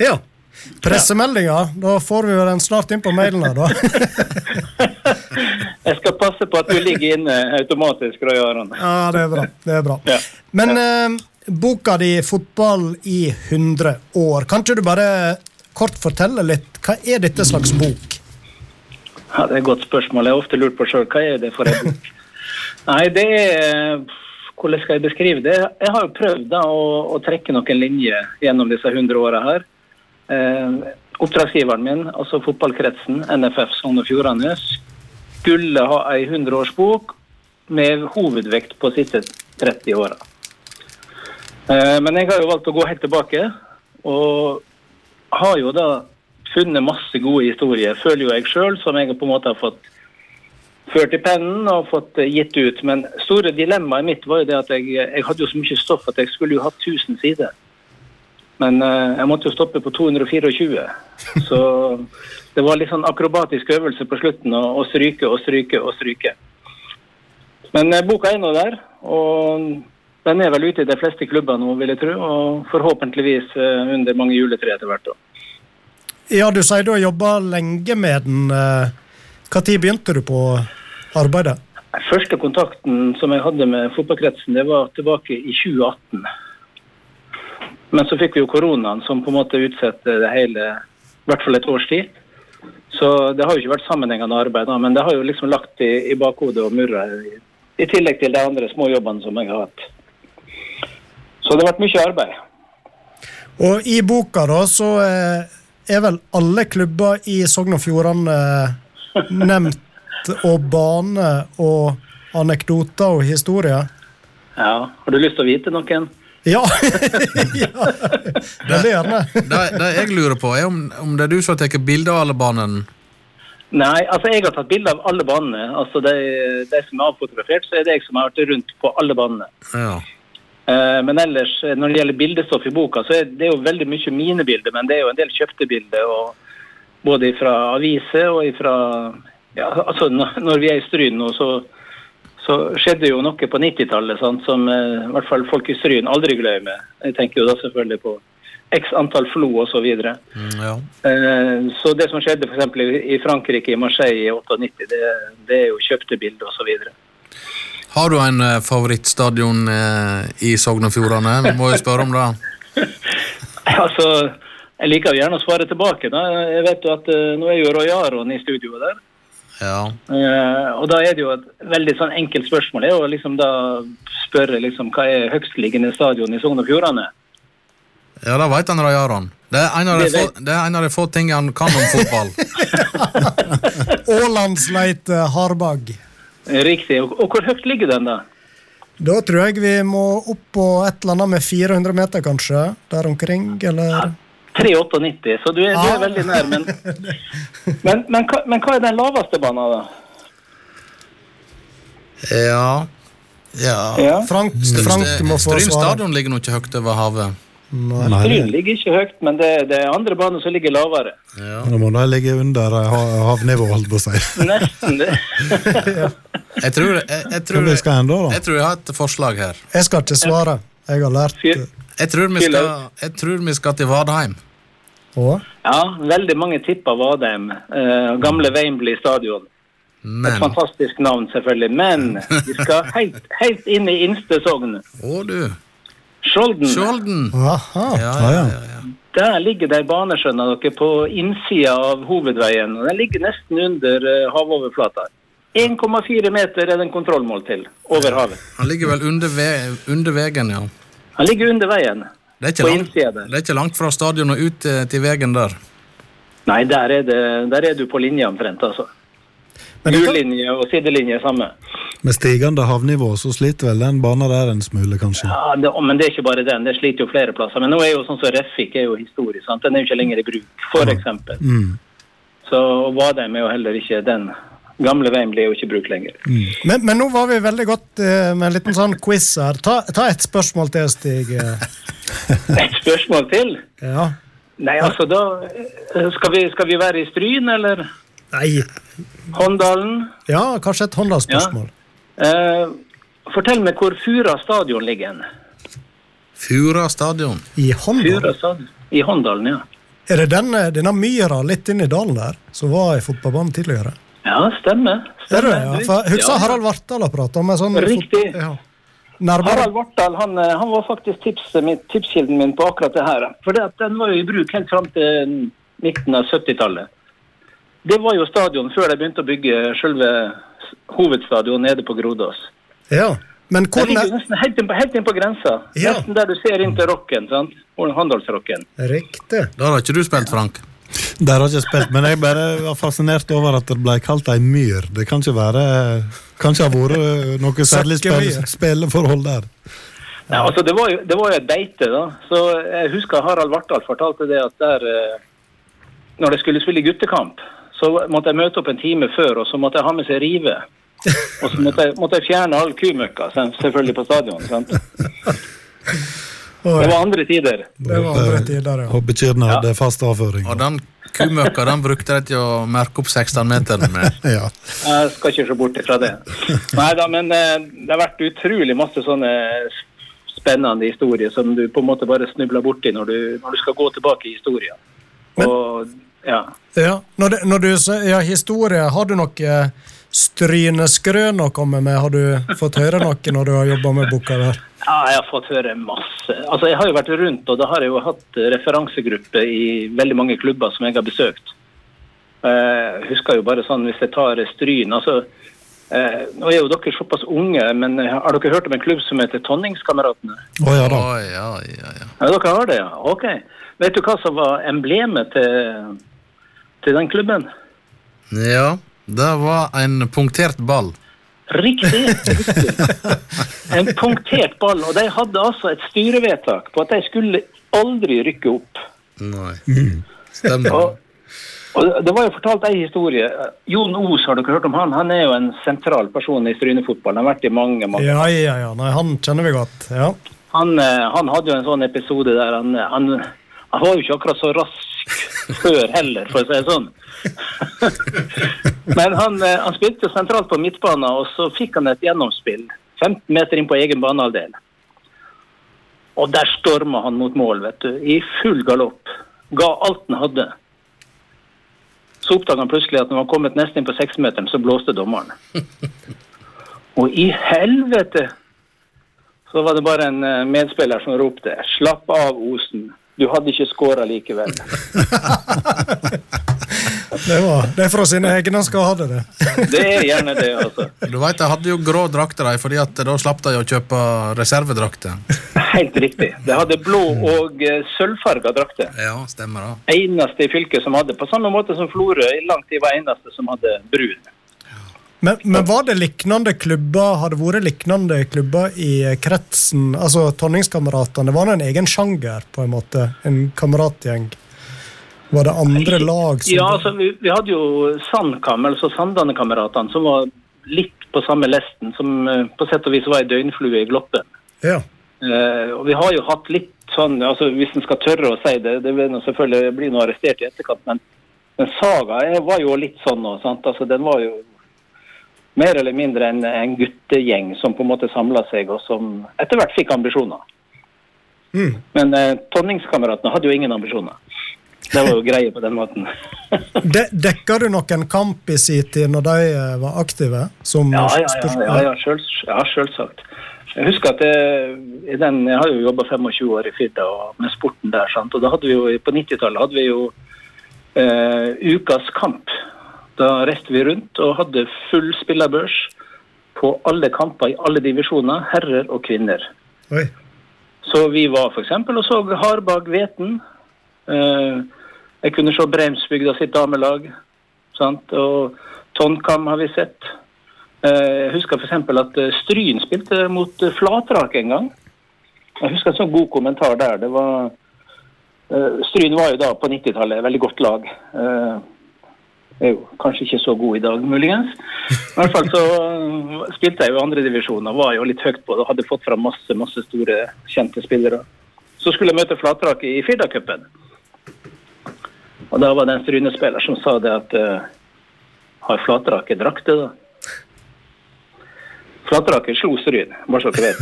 Ja, pressemeldinga. Da får vi den snart inn på mailen her, da. Jeg skal passe på at du ligger inne automatisk, Roy Aron. Ja, det er bra. Det er bra. Ja. Men eh, boka di 'Fotball i 100 år', kan ikke du bare kort fortelle litt? Hva er dette slags bok? Ja, Det er et godt spørsmål. Jeg har ofte lurt på sjøl hva er det for en bok. Nei, det er Hvordan skal jeg beskrive det? Jeg har jo prøvd da å, å trekke noen linjer gjennom disse 100 åra her. Eh, oppdragsgiveren min, altså fotballkretsen, NFF Sogn og Fjordane, skulle ha ei 100-årsbok med hovedvekt på siste 30 åra. Eh, men jeg har jo valgt å gå helt tilbake, og har jo da funnet masse gode historier, føler jo jeg sjøl, som jeg på en måte har fått ført i pennen og fått eh, gitt ut. Men store dilemmaet mitt var jo det at jeg, jeg hadde jo så mye stoff at jeg skulle jo hatt 1000 sider. Men uh, jeg måtte jo stoppe på 224. Så det var litt sånn akrobatisk øvelse på slutten å, å stryke og stryke og stryke. Men uh, boka er nå der, og den er vel ute i de fleste klubber nå, vil jeg tro. Og forhåpentligvis uh, under mange juletre etter hvert. da. Ja, du sier du har jobba lenge med den. Når begynte du på arbeidet? Første kontakten som jeg hadde med fotballkretsen, det var tilbake i 2018. Men så fikk vi jo koronaen som på en måte utsatte det hele i hvert fall et års tid. Så det har jo ikke vært sammenhengende arbeid, men det har jo liksom lagt i, i bakhodet og murra i, i tillegg til de andre småjobbene som jeg har hatt. Så det har vært mye arbeid. Og i boka da, så eh, er vel alle klubber i Sogn og Fjordane eh, nevnt, og bane og anekdoter og historier. Ja, Har du lyst til å vite noen? Ja! ja. Veldig gjerne. Det, det jeg lurer på, er om, om det er du som har tatt bilde av alle banene. Nei, altså jeg har tatt bilde av alle banene. Altså de, de som er avfotografert, så er det jeg som har vært rundt på alle banene. Ja. Eh, Men ellers, eh, når det gjelder bildestoff i boka, så er det jo veldig mye mine bilder, men det er jo en del kjøpte bilder. Både fra aviser og fra ja, altså når vi er i Stryn nå, så, så skjedde jo noe på 90-tallet som eh, i hvert fall folk i Stryn aldri glemmer. Jeg tenker jo da selvfølgelig på x antall flo osv. Mm, ja. Så det som skjedde f.eks. i Frankrike, i Marseille i 98, det, det er jo kjøpte bilder osv. Har du en eh, favorittstadion eh, i Sogn og Fjordane? Vi må jo spørre om det. Altså, jeg liker jo gjerne å svare tilbake. Da. Jeg vet jo at eh, Nå er jo Roy Aron i studioet der. Ja. Eh, og da er det jo et veldig sånn enkelt spørsmål. Det er jo liksom da spørre liksom, hva er høgstliggende stadion i Sogn og Fjordane? ja, det veit han Roy Aron. Det er, en av de få, det er en av de få tingene han kan om fotball. Ålandsleit Harbag. Riktig. Og, og hvor høyt ligger den, da? Da tror jeg vi må opp på et eller annet med 400 meter, kanskje. Der omkring, eller 3,98, så du er, du er Ah. veldig nær. Men, men, men, hva, men hva er den laveste banen, da? Ja. Ja. Ja. Frank, Frank må få Stryn svare. stadion ligger nå ikke høyt over havet. Nei. Stryn ligger ikke høyt, men det, det er andre baner som ligger lavere. Ja. Nå må de ligge under havnivået, holdt på å si. Nesten det. Jeg tror, jeg, jeg, tror, enda da, da? jeg tror jeg har et forslag her. Jeg skal ikke svare. Jeg har lært Jeg tror vi skal, jeg tror vi skal til Vadheim. Og? Ja, veldig mange tipper Vadheim. Uh, gamle Wembley stadion. Men. Et fantastisk navn, selvfølgelig. Men vi skal helt, helt inn i innste sogn. Å, du. Skjolden. Skjolden. Aha. Ja, ja, ja. Der ligger det ei bane, skjønner dere, på innsida av hovedveien. og Den ligger nesten under uh, havoverflata. 1,4 meter er den kontrollmål til over havet. Han ligger vel under, ve under veien, ja. Han ligger under veien. Det er, langt, det er ikke langt fra stadion og ut eh, til veien der. Nei, der er, det, der er du på linje omtrent, altså. Men linje og sidelinje er samme. Med stigende havnivå så sliter vel den banen der en smule, kanskje. Ja, det, Men det er ikke bare den, det sliter jo flere plasser. Men nå er jo sånn som Refik er jo historisk, sant? den er jo ikke lenger i bruk, for eksempel. Mm. Så Vadheim er jo heller ikke den. Gamle veien blir jo ikke brukt lenger. Men, men nå var vi veldig godt uh, med en liten sånn quiz her. Ta, ta et spørsmål til, Stig. eh. Et spørsmål til? Ja. Nei, altså da eh, Skal vi, skal vi være i Stryn, eller Nei. Håndalen? Ja, kanskje et håndlagsspørsmål. Eh, fortell meg hvor Fura stadion ligger. hen. Fura stadion. I Håndalen? Fura stadion. I Håndalen, ja. Er det denne, denne myra litt inn i dalen der, som var i fotballbanen tidligere? Ja, stemmer. Er det stemmer. det? Ja, for Husker Ja. Harald Vartdal har prata om en sånn Riktig. Ja. Nærmere Harald Vartdal han, eh, han var faktisk tipskilden min på akkurat det her. For den var jo i bruk helt fram til midten av 70-tallet. Det var jo stadion før de begynte å bygge selve hovedstadion nede på Grodås. Ja. Men hvordan... hvor ligger nesten helt inn på, helt inn på grensa. Ja. Nesten der du ser inn til rocken. sant? Handelsrocken. Riktig. Da har ikke du spilt, Frank. Der har jeg ikke spilt, men jeg bare var fascinert over at det ble kalt ei myr. Det kan ikke være Kan ikke ha vært noe særlig spill, spilleforhold der. Ja, altså det var, jo, det var jo et beite, da. Så jeg husker Harald Vartdal fortalte det at der eh, Når de skulle spille guttekamp, så måtte jeg møte opp en time før, og så måtte jeg ha med seg rive. Og så måtte jeg, måtte jeg fjerne all kumøkka, selvfølgelig på stadion. sant? Det var andre tider. det var andre tider, ja. Og Ja. hadde fast avføring. Og den kumøkka den brukte de til å merke opp 16-meteren med. Ja. Jeg skal ikke se bort fra det. Nei da, men eh, det har vært utrolig masse sånne spennende historier som du på en måte bare snubler borti når du, når du skal gå tilbake i historien. Og ja. Ja, når, det, når du sier ja, historie, har du noe eh, stryneskrøn å komme med? Har du fått høre noe når du har jobba med boka der? Ja, jeg har fått høre masse. Altså, Jeg har jo vært rundt, og da har jeg jo hatt referansegrupper i veldig mange klubber som jeg har besøkt. Jeg husker jo bare sånn, hvis jeg tar Stryn altså, eh, Nå er jo dere såpass unge, men har dere hørt om en klubb som heter Tonningskameratene? Å ja da. Oh, ja, ja, ja. Ja, dere har det, ja. Ok. Vet du hva som var emblemet til, til den klubben? ja, det var en punktert ball. Riktig. riktig. En punktert ball. Og de hadde altså et styrevedtak på at de skulle aldri rykke opp. Nei. Stemmer. Og, og det var jo fortalt ei historie. Jon Os, har dere hørt om han? Han er jo en sentral person i Strynefotball. Han har vært i mange, mange Ja, ja, ja. Nei, han kjenner vi godt. Ja. han, eh, han hadde jo en sånn episode der han, han, han var jo ikke akkurat så rask før heller, for å si det sånn. Men han, eh, han spilte sentralt på midtbanen, og så fikk han et gjennomspill. 15 meter inn på egen banehalvdel. Og der storma han mot mål, vet du. I full galopp. Ga alt han hadde. Så oppdaga han plutselig at når han kommet nesten inn på seksmeteren, så blåste dommeren. Og i helvete så var det bare en eh, medspiller som ropte 'slapp av, Osen'. Du hadde ikke skåra likevel. Det, var, det er fra sine egne skal ha det. Det er gjerne det, altså. Du vet, Jeg hadde jo grå drakter, de, fordi at da slapp de å kjøpe reservedrakter. Helt riktig. Det hadde blå og eh, sølvfarga drakter. Ja, stemmer det. Eneste i fylket som hadde, på samme måte som Florø i lang tid var eneste som hadde brun. Men, men var det lignende klubber Har det vært lignende klubber i kretsen? Altså Tonningskameratene, var det en egen sjanger, på en måte? En kameratgjeng? Var det andre lag som Ja, altså, vi, vi hadde jo Sandkam, altså Sandane-kameratene, som var litt på samme lesten, som eh, på sett og vis var ei døgnflue i Gloppen. Ja. Eh, og vi har jo hatt litt sånn, altså hvis en skal tørre å si det, det vil selvfølgelig bli noe arrestert i etterkant, men, men Saga var jo litt sånn nå, sant? Altså, den var jo mer eller mindre en, en guttegjeng som på en måte samla seg, og som etter hvert fikk ambisjoner. Mm. Men eh, Tonningskameratene hadde jo ingen ambisjoner. Det var jo greie på den måten. De, dekka du noen kamp i sin tid når de eh, var aktive? Som Ja, ja, ja, ja, ja, selv, selvsagt. Jeg husker at jeg, i den, jeg har jo jobba 25 år i Firda med sporten der. Sant? og da hadde vi jo, På 90-tallet hadde vi jo eh, ukas kamp. Da reiste vi rundt og hadde full spillerbørs på alle kamper i alle divisjoner, herrer og kvinner. Oi. Så vi var f.eks. og så Harbag Veten. Eh, jeg kunne se Breimsbygda sitt damelag. Sant? Og Tonkam har vi sett. Eh, jeg husker f.eks. at eh, Stryn spilte mot Flatrak en gang. Jeg husker en sånn god kommentar der. Det var Stryn var jo da på 90-tallet et veldig godt lag. Er jo kanskje ikke så god i dag, muligens. I hvert fall så eh, spilte jeg jo andredivisjon og var jo litt høyt på det hadde fått fram masse masse store, kjente spillere. Så skulle jeg møte Flatrak i Firdacupen. Og da var det en Stryne-spiller som sa det at uh, Har Flatraket det da? Flatraker slo Stryn, bare så dere vet.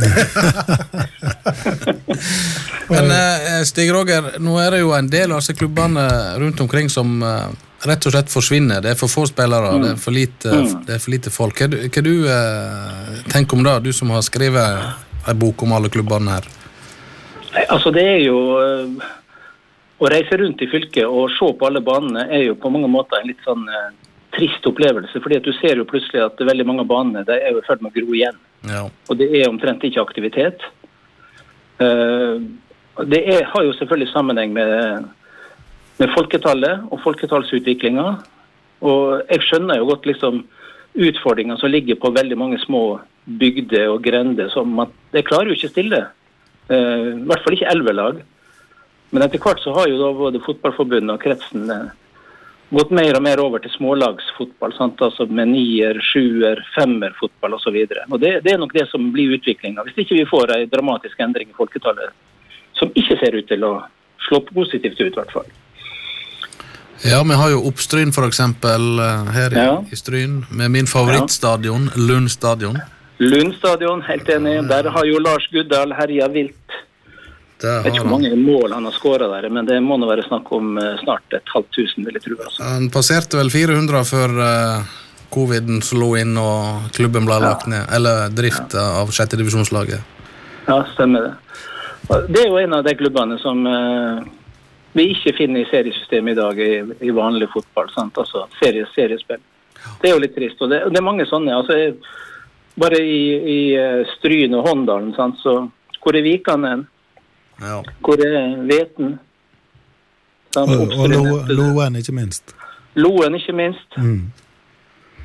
Men uh, Stig Roger, nå er det jo en del av disse klubbene rundt omkring som eh, rett og slett forsvinner. Det er for få spillere, det, er for lite, Mm. det er for lite folk. Hva, du- hva du eh, tenker om det, du som har skrevet en bok om alle klubbene her? Altså, det er jo eh, Å reise rundt i fylket og se på alle banene er jo på mange måter en litt sånn eh, trist opplevelse. fordi at du ser jo plutselig at veldig mange av banene de er jo i ferd med å gro igjen. Ja. Og det er omtrent ikke aktivitet. Eh, det er, har jo selvfølgelig sammenheng med, med folketallet og folketallsutviklinga. Og jeg skjønner jo godt liksom utfordringa som ligger på veldig mange små bygder og grender. som at Det klarer jo ikke stille. Uh, I hvert fall ikke elvelag. Men etter hvert så har jo da både Fotballforbundet og kretsen eh, gått mer og mer over til smålagsfotball. Sant? Altså med nier, sjuer, femmerfotball osv. Og det, det er nok det som blir utviklinga. Hvis ikke vi får en dramatisk endring i folketallet, som ikke ser ut til å slå positivt ut, i hvert fall. Ja, vi har jo Oppstryn eksempel eh, her i, Ja. i Stryn, med min favorittstadion, Lund stadion. Lund stadion, helt enig. Der har jo Lars Guddal herja vilt. Det Jeg vet ikke hvor mange mål han har skåra der, men det må nå være snakk om eh, snart et halvt tusen, vil jeg tro. Altså. Han passerte vel 400 før eh, coviden slo inn og klubben ble lagt ned. Eller drift av sjettedivisjonslaget. Ja, stemmer det. Det er jo en av de klubbene som eh, vi ikke finner i seriesystemet i dag i, i vanlig fotball. Sant? Altså serie, seriespill. Det er jo litt trist. Og det, det er mange sånne. altså jeg, Bare i, i eh, Stryn og Håndalen, sant? så hvor er Vikan hen? Ja. Hvor er Veten? Og, og Lo- Loen, ikke minst. Loen, ikke minst. Mm.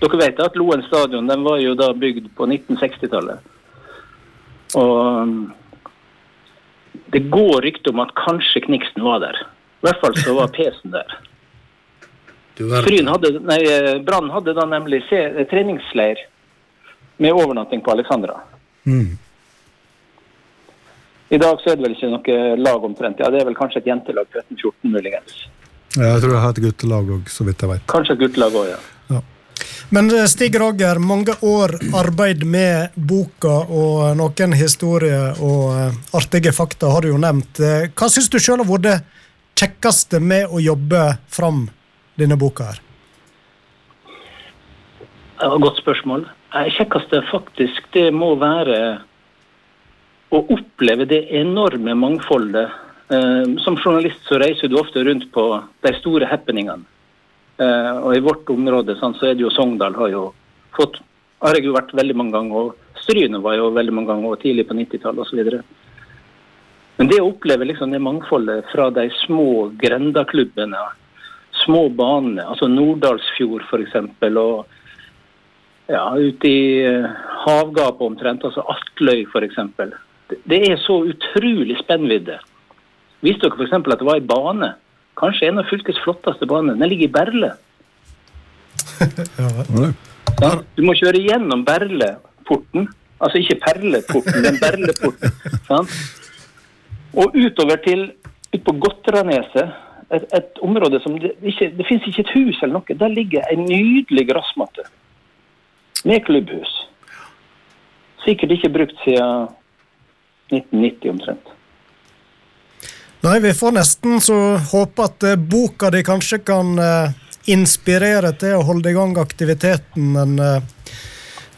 Dere vet at Loen stadion den var jo da bygd på 1960-tallet. Og um, det går rykter om at kanskje Kniksen var der. I hvert fall så var Pesen der. Du hadde, nei, eh, Brann hadde da nemlig eh, treningsleir med overnatting på Alexandra. Mm. I dag så er det vel ikke noe lag omtrent. Ja, Det er vel kanskje et jentelag på 13-14 muligens. Ja, Jeg tror jeg har et guttelag òg, så vidt jeg vet. Kanskje et guttelag òg, ja. Men eh, Stig Roger, mange år arbeid med boka, og noen historier og artige fakta har du jo nevnt. Hva syns du sjøl har vært kjekkeste med å jobbe fram denne boka her? Godt spørsmål. Det kjekkeste faktisk, det må være å oppleve det enorme mangfoldet. Eh, som journalist så reiser du ofte rundt på de store happeningene. Eh, og i vårt område så er det jo Sogndal har jo fått har jeg jo vært veldig mange ganger, og Stryne var jo veldig mange ganger, og tidlig på 90-tallet osv. Men det å oppleve liksom det mangfoldet fra de små grendaklubbene, små banene, altså Norddalsfjord f.eks., og ja, ute i eh, havgapet omtrent, altså Atløy f.eks. Det, det er så utrolig spennvidde. Visste dere f.eks. at det var ei bane? Kanskje en av fylkets flotteste baner. Den ligger i Berle. Ja, du må kjøre gjennom Berleporten. Altså ikke Perleporten, men Berleporten. sant? Og utover til ut på Gotraneset, et, et område som det, ikke, det finnes ikke et hus eller noe. Der ligger en nydelig gressmatte med klubbhus. Sikkert ikke brukt siden 1990 omtrent. Nei, vi får nesten så håpe at eh, boka di kanskje kan eh, inspirere til å holde i gang aktiviteten, men eh,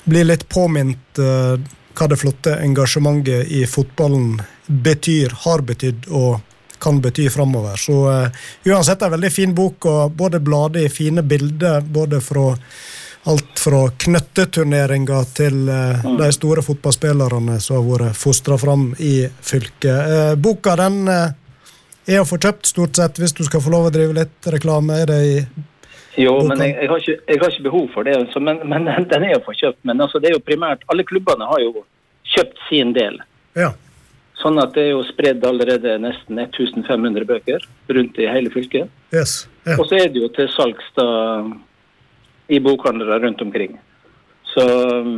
bli litt påminnet hva det flotte engasjementet i fotballen betyr, har betydd og kan bety framover. Så uh, uansett en veldig fin bok, og både blader i fine bilder, både fra alt fra knøtteturneringer til eh, de store fotballspillerne som har vært fostra fram i fylket. Uh, boka den er å få kjøpt, stort sett, hvis du skal få lov å drive litt reklame. Er det i Jo, Boka. men jeg, jeg, har ikke, jeg har ikke behov for det. Så, men, men den er jo for kjøpt. Men altså, det er jo primært Alle klubbene har jo kjøpt sin del. Ja. Sånn at det er jo spredd allerede nesten 1500 bøker rundt i hele fylket. Yes. Yeah. Og så er det jo til salgs da i bokhandlere rundt omkring. Så um,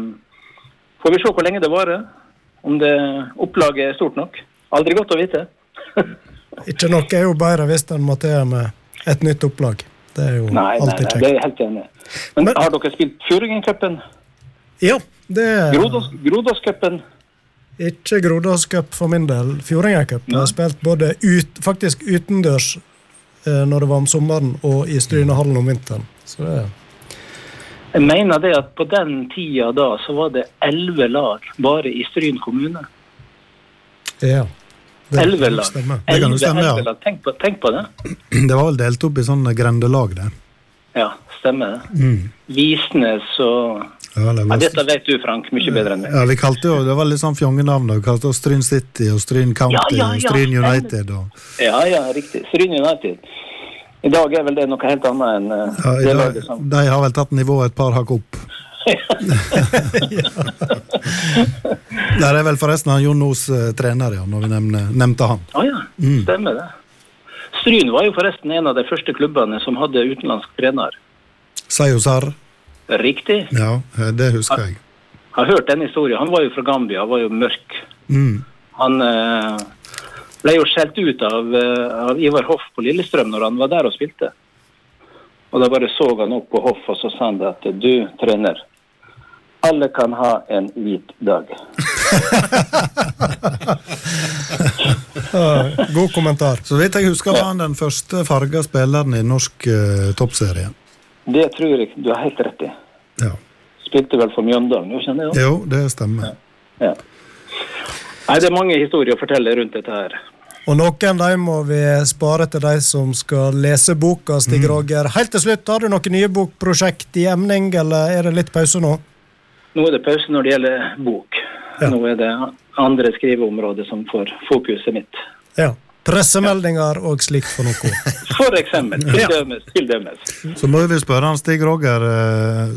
får vi se hvor lenge det varer. Om det opplaget er stort nok. Aldri godt å vite. Ikke noe er jo bedre hvis en må til med et nytt opplag. Det er jo Nei, alltid kjekt. nei, det er jeg helt enig. Men Men- har dere spilt Fjordingen-cupen? Ja, det er Grodås- Grodåscupen? Ikke Grodåscup for min del. Fjordingercup. Jeg har spilt både ut, faktisk utendørs eh, når det var om sommeren, og i Strynehallen om vinteren. Så det er Jeg mener det at på den tida da, så var det elleve lag bare i Stryn kommune. Ja. Elleve lag. stemmer. Det kan jo stemme, ja. lag. Tenk på, tenk på det. Det var vel delt opp i sånne grendelag, det. Ja, stemmer det. Mm. Visnes og Ja, det ja, Dette vet du, Frank, mye bedre enn meg. ja, vi kalte jo, det var litt sånn fjongenavn. Vi kalte oss Stryn City og Stryn County Ja, ja, og Stryn. United. Og, Ja, ja, riktig. Stryn United. I dag er vel det noe helt annet enn uh, ja, det dag, som de har vel tatt nivået et par hakk opp. Der er vel forresten han Jon Os eh, trener, ja, når vi nevne, nevnte han. Å ja, Mm. stemmer det. Stryn var jo forresten en av de første klubbene som hadde utenlandsk trener. Sayosar. Riktig. Ja, det husker jeg. Jeg har hørt den historien. Han var jo fra Gambia, var jo mørk. Mm. Han eh, ble jo skjelt ut av, eh, av Ivar Hoff på Lillestrøm når han var der og spilte. Og da bare så han opp på Hoff og så sa han det at du, trener, alle kan ha en hvit dag. God kommentar. Så vidt jeg husker, var han den første farga spilleren i norsk eh, toppserie. Det tror jeg du har helt rett i. Ja. Spilte vel for Mjøndalen, jo, kjenner jeg. Jo, det stemmer. Ja. Nei, det er mange historier å fortelle rundt dette her. Og noen de må vi spare til de som skal lese boka, Stig Roger. Helt til slutt, har du noen nye bokprosjekt i emning, eller er det litt pause nå? Nå er det pause når det gjelder bok. Ja. Nå er det andre skriveområder som får fokuset mitt. Ja. Pressemeldinger og slikt for noe. For eksempel. Til dømes. Til dømes. Så må vi spørre han Stig Roger, eh,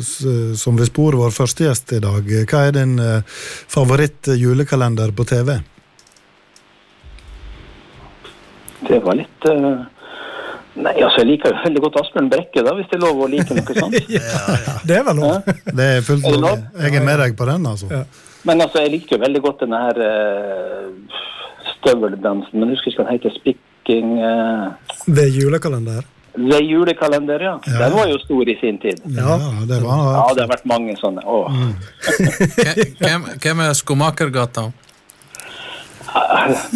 som vi spore vår første gjest i dag. Hva er din eh, favoritt julekalender på TV? Det var litt eh, Nei, altså, jeg liker jo veldig godt Asbjørn Brekke, da, hvis det er lov å like noe sånt. Det er vel lov? Det er fullt lov. Jeg er med deg på den, altså. Ja. Men altså, jeg likte jo veldig godt denne her uh, støveldansen. Men jeg husker ikke hva den heter. Spikking uh... Det er julekalender. The julekalender, ja. Ja. Den var jo stor i sin tid. Ja, det var Ja, det har vært mange sånne. Åh. Hvem, hvem er Skomakergata?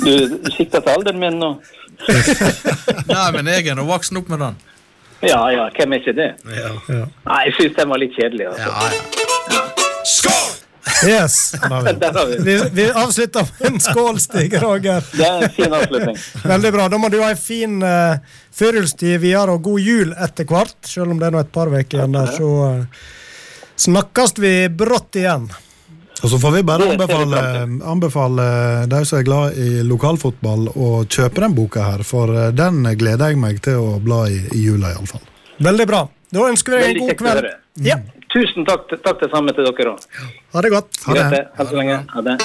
Du, du sikter til alderen min nå? Nei, men jeg er nå voksen opp med den. Ja, ja, hvem er ikke det? Ja. Nei, jeg syns den var litt kjedelig. Altså. Ja, ja. Yes. Har vi. Vi, vi avslutter med en skål, Stig Roger. Det er en fin avslutning. Veldig bra. Da må du ha en fin uh, førjulstid videre, og god jul etter hvert. Selv om det er nå et par uker igjen der, så uh, snakkes vi brått igjen. Og så får vi bare anbefale, frem anbefale de som er glad i lokalfotball, å kjøpe den boka her, for eh, den gleder jeg meg til å bla i i jula, iallfall. Veldig bra. Da ønsker vi deg en god kveld. Ja, Tusen takk, takk det samme til dere òg. Ha det godt. Ha det. Ha det så lenge. Ha det.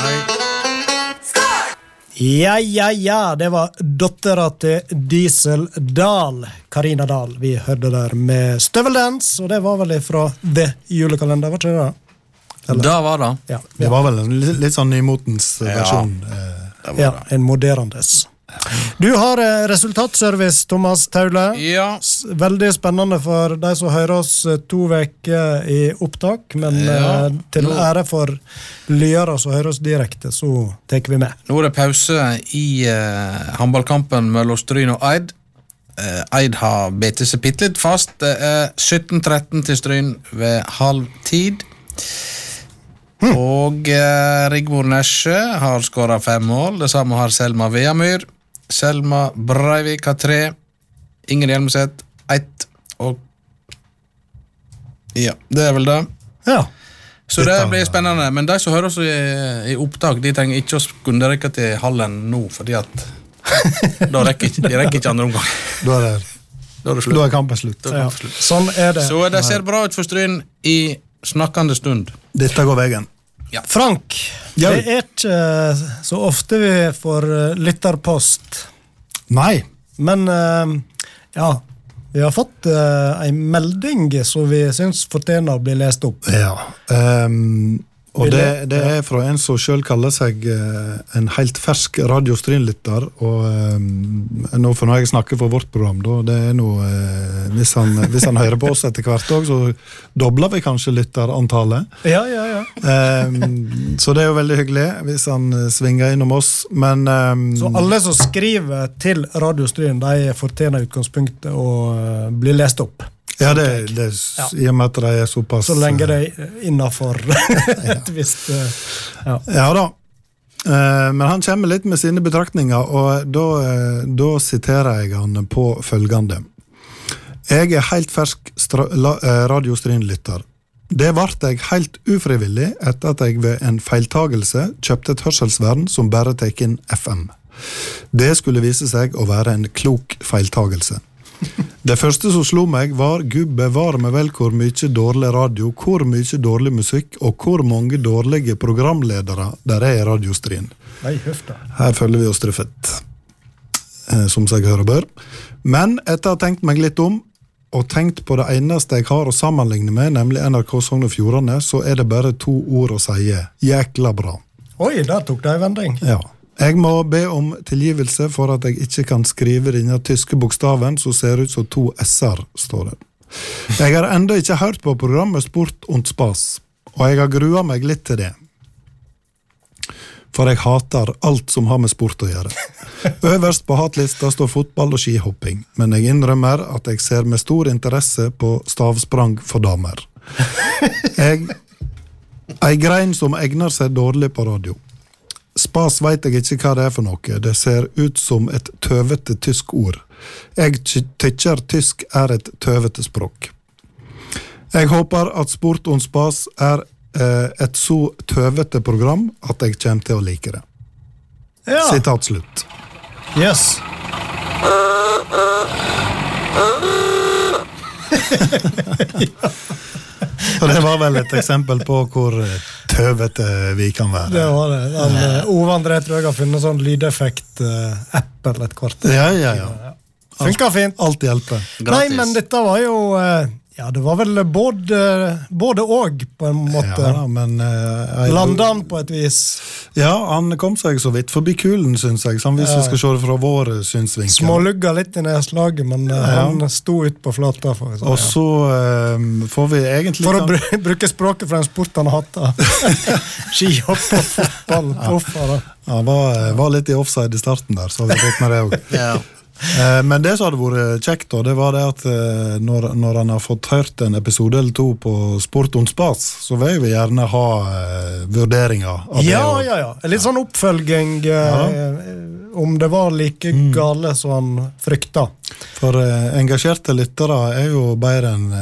Ja, ja, ja. Det var dattera til Diesel Dahl, Karina Dahl, vi hørte der med Støveldance. Og det var vel fra The Julekalender, var ikke det? da? Da var det. Ja, Det var vel en litt, litt sånn nymotens eh, versjon. det. ja en moderandes. Du har eh, resultatservice, Thomas Taule. Ja. Veldig spennende for de som hører oss eh, to uker i opptak, men Ja, eh, til ære for lyere som hører oss direkte, så tar vi med. Nå er det pause i uh, håndballkampen mellom Stryn og Eid. Eh, Eid har bitt seg bitte litt fast. Det er 17-13 til Stryn ved halv tid. Og uh, Rigmor Nesje har skåra fem mål. Det samme har Selma Veamyr. Selma Breivik har tre. Inger Hjelmeset ett. Og Ja, det er vel det. Ja. Så det blir spennende. Men de som hører oss i, i opptak, de trenger ikke å skunde rekke til hallen nå, fordi at da rekker ikke, De rekker ikke andre omgang. Da er, det, Da er da er kampen slutt. Da er kampen slutt. Sånn er det. Så det ser bra ut for Stryn i snakkende stund. Dette går veien. Frank, Ja. det er ikke eh, så ofte vi får eh, lytterpost, Nei. men eh, ja. Vi har fått ei melding som vi syns fortjener å bli lest opp. Ja. ehm, og det, det- er fra en som sjøl kaller seg eh, en helt fersk radiostrynlytter. Og ehm, nå får jeg snakke for vårt program, da. Det er noe, eh, hvis, han, hvis han hører på oss etter hvert òg, så dobler vi kanskje lytterantallet. Ja, ja, ja. Ehm, så det er jo veldig hyggelig hvis han eh, svinger innom oss, men ehm, Så alle som skriver til Radiostryn, de fortjener utgangspunktet å eh, bli lest opp. Ja, det, det Ja. i og med at de er såpass Så lenge eh, det er innafor et visst eh, ja. Ja da. Eh, Men han kommer litt med sine betraktninger, og da, da siterer jeg han på følgende. Jeg er helt fersk radiostrynlytter. Det ble jeg helt ufrivillig etter at jeg ved en feiltagelse kjøpte et hørselsvern som bare tar inn FM. Det skulle vise seg å være en klok feiltagelse. Det første som slo meg, var gud bevare meg vel hvor mye dårlig radio, hvor mye dårlig musikk og hvor mange dårlige programledere der er i radiostrien. Nei. Her følger vi oss truffet, eh, som seg hører bør. Men etter å ha tenkt meg litt om, og tenkt på det eneste jeg har å sammenligne med, nemlig NRK Sogn og Fjordane, så er det bare to ord å si. Jækla bra. Oi, der tok det ei vending. Ja. Jeg må be om tilgivelse for at jeg ikke kan skrive denne tyske bokstaven som ser ut som to s-er, står det. Jeg har ennå ikke hørt på programmet Sport und Spas, og jeg har grua meg litt til det. for jeg hater alt som har med sport å gjøre. Øverst på hatlista står fotball og skihopping, men jeg innrømmer at jeg ser med stor interesse på stavsprang for damer. Jeg, ei grein som egner seg dårlig på radio. Spas veit jeg ikke hva det er for noe, det ser ut som et tøvete tysk ord. Jeg tykker tysk er et tøvete språk. Jeg håper at Sport on spas er eh, et så tøvete program at jeg kommer til å like det. Ja. Sitat slutt. Yes. Så det var vel et eksempel på hvor eh, tøvete vi kan være. Det var det. Han, eh, Ove André tror jeg har funnet sånn lydeffekt-app eller et kort. Ja, ja, ja. Funka fint. Alt hjelper. Nei, men dette var jo eh, Ja, det var vel både, både og, på en måte. Ja, da, men uh, Landa han på et vis. Ja, han kom seg så vidt forbi kulen, syns jeg. Sånn, hvis Ja. vi skal se det fra vår synsvinkel. Smålugga litt i nedslaget, men eh, Ja. han sto ut på flata. For, så. Og så uh, får vi egentlig for å br bruke språket fra en sport han hater. Skihopp og fotball. Uff, da. Ja, var, var litt i offside i starten der, så har vi fått med det òg. Ja. Eh, Men det som hadde vært kjekt, da, det var det at eh, når, når han har fått hørt en episode eller to på Sport on spas, så vil vi gjerne ha eh, vurderinger av det. Ja, ja, ja. Litt sånn oppfølging eh, om det var like Mm. gale som han frykta. For engasjerte lyttere er jo bedre enn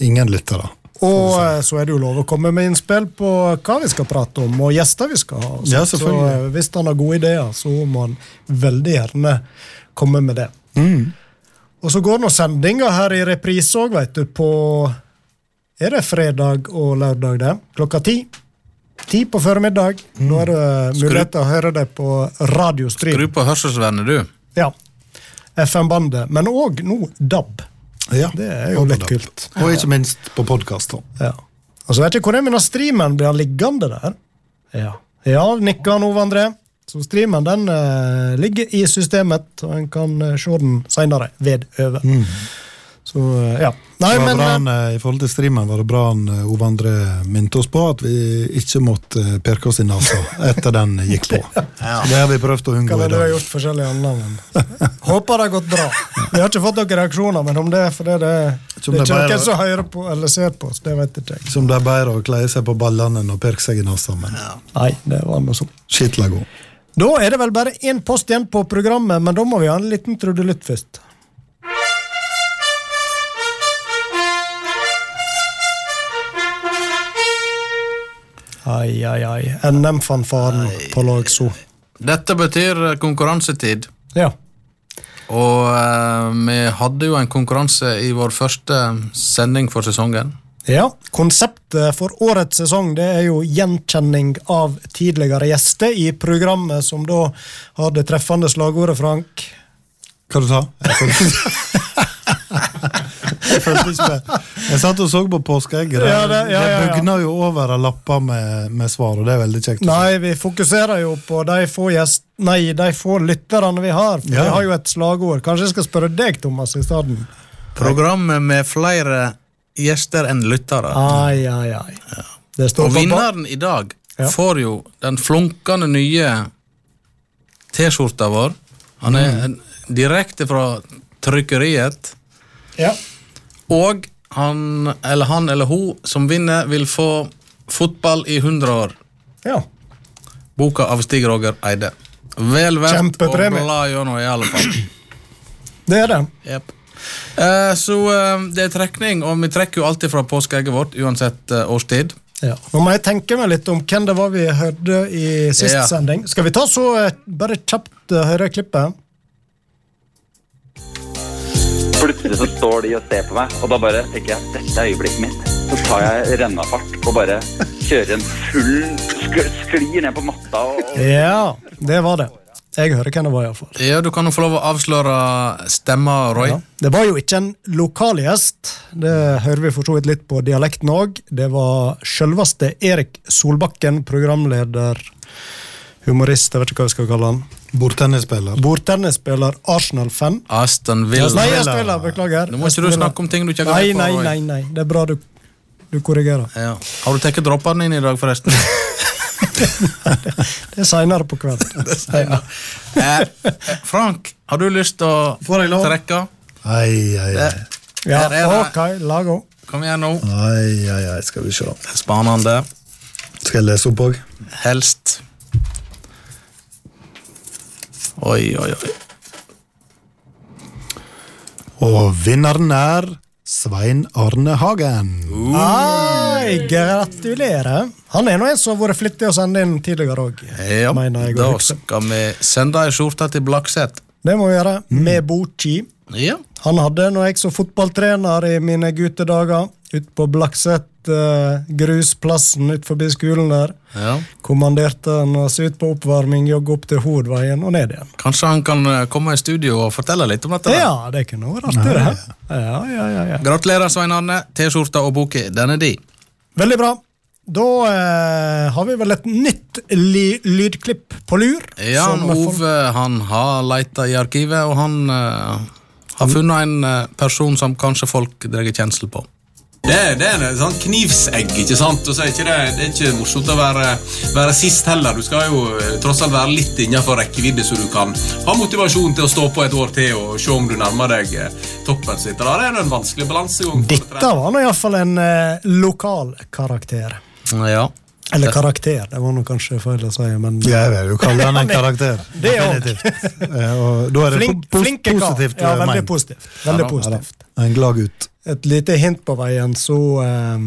ingen lyttere. Og så er det jo lov å komme med innspill på hva vi skal prate om, og gjester vi skal ha. Så, Ja, Så hvis han har gode ideer, så må han veldig gjerne komme med det. Mm. Og så går nå sendinga her i reprise òg, veit du, på Er det fredag og lørdag, det? Klokka ti? Ti på formiddag. Mm. Nå er det mulighet til å høre det på radiostream. Skru på hørselsvernet, du. Ja. FM-bandet. Men òg nå DAB. Ja, Det er jo litt kult. Og ikke minst på podkast. Ja. Og så vet jeg hvor er med streamen. Blir han liggende der? Ja, ja nikker han Ove André. Så streamen den uh, ligger i systemet, og en kan uh, se den seinere ved øve. Så eh, ja. Nei, men han, I forhold til streamen var det bra han Ove André minte oss på at vi ikke måtte pirke oss i nesa etter den gikk på. ja. det har vi prøvd å unngå kan i hende du har dag. gjort forskjellige andre, men Håper det har gått bra. Vi har ikke fått noen reaksjoner, men om det er fordi det, det Som er det ikke noen som hører på eller ser på oss, det vet ikke jeg. Som det er bedre å kleie seg på ballene enn å pirke seg i nesa. Men Nei, det var noe sånt. skitla god. Da er det vel bare én post igjen på programmet, men da må vi ha en liten trudelutt først. Ai, ai, ai. NM-fanfaren på Lagso. Dette betyr eh, konkurransetid. Ja. Og eh, vi hadde jo en konkurranse i vår første sending for sesongen. Ja. Konseptet for årets sesong det er jo gjenkjenning av tidligere gjester i programmet, som da har det treffende slagordet, Frank. Hva du sa Jeg følte Jeg følte ikke med. Jeg satt og så på påskeegget. Ja, det- ja, ja, ja. det bugner jo over av lapper med, med svar, og det er veldig kjekt. Nei, vi fokuserer jo på de få gjest... Nei, de få lytterne vi har. For Ja. Vi har jo et slagord. Kanskje jeg skal spørre deg, Thomas, i stedet? Programmet med flere gjester enn lyttere. Ai, ai, ai. Står Og vinneren i dag Ja. får jo den flunkende nye T-skjorta vår. Han er Mm. direkte fra trykkeriet. Ja. Og han eller, han eller hun som vinner, vil få Fotball i 100 år. ja. Boka av Stig Roger Eide. Vel verdt å bla gjennom, i alle fall. Det er det. Jep. Eh, så uh, det er trekning, og vi trekker jo alltid fra påskeegget vårt, uansett uh, årstid. Ja. Nå må jeg tenke meg litt om hvem det var vi hørte i sist Ja. sending. Skal vi ta så bare kjapt uh, høre klippet? Plutselig så står de og ser på meg, og da bare tenker jeg dette er øyeblikket mitt. Så tar jeg rennafart og bare kjører en full sk sklir ned på matta. Og Ja, det var det. Jeg hører hvem det var, iallfall. Ja, Du kan jo få lov å avsløre stemma, Roy. Ja. Det var jo ikke en lokal gjest. Det hører vi for så vidt litt på dialekten òg. Det var selveste Erik Solbakken, programleder, humorist, jeg vet ikke hva vi skal kalle han. Bordtennisspiller. Bordtennisspiller, Arsenal-fan. Aston Villa. Nei, Aston Villa, beklager. Nå må ikke du snakke om ting du ikke har greie på, nei, nei, nei, nei. Det er bra du, du korrigerer. Ja. Har du tatt droppene inn i dag, forresten? Det er seinere på kvelden. Ja. Eh, Frank, har du lyst til å Får jeg lov? trekke? Ai, ai, ai. Ja, er ok, lag òg. Kom igjen nå. ai, ai, ai. Skal vi se. Spennende. Skal jeg lese opp òg? Helst. Oi, oi, oi. Og vinneren er Svein Arne Hagen. Hei, gratulerer. Han er nå en som har vært flittig å sende inn tidligere òg. Ja, da skal vi sende ei skjorte til Blakseth. Det må vi gjøre. Med Bochi. Ja. Han hadde, når jeg som fotballtrener i mine guttedager, ute på Blakset, eh, grusplassen ut forbi skolen der, ja. kommanderte han oss ut på oppvarming, jogge opp til Hovedveien og ned igjen. Kanskje han kan eh, komme i studio og fortelle litt om dette? Ja, det kunne vært artig, det. Ja, ja, ja, ja. Gratulerer, Svein Arne. T-skjorta og boka, den er di. Veldig bra. Da eh, har vi vel et nytt ly lydklipp på lur. Ja, som Ove han har leita i arkivet, og han eh, har funnet en eh, person som kanskje folk drar kjensel på. Det, det er en sånn knivsegg, ikke sant? Og så er ikke det, det er ikke morsomt å være, være sist heller. Du skal jo eh, tross alt være litt innenfor rekkevidde, så du kan ha motivasjon til å stå på et år til og se om du nærmer deg eh, toppen sitt. Da er det en vanskelig balansegang. Dette var nå iallfall en eh, lokal karakter. Ja. Eller karakter, det var nå kanskje feil å si, men Jeg vil jo kalle han en karakter. Det. Definitivt. Eh, Og da er det Flink, po- flinke positivt. Ja, eh, veldig positivt. Veldig Ja positivt. Ja, En glad gutt. Et lite hint på veien, så eh,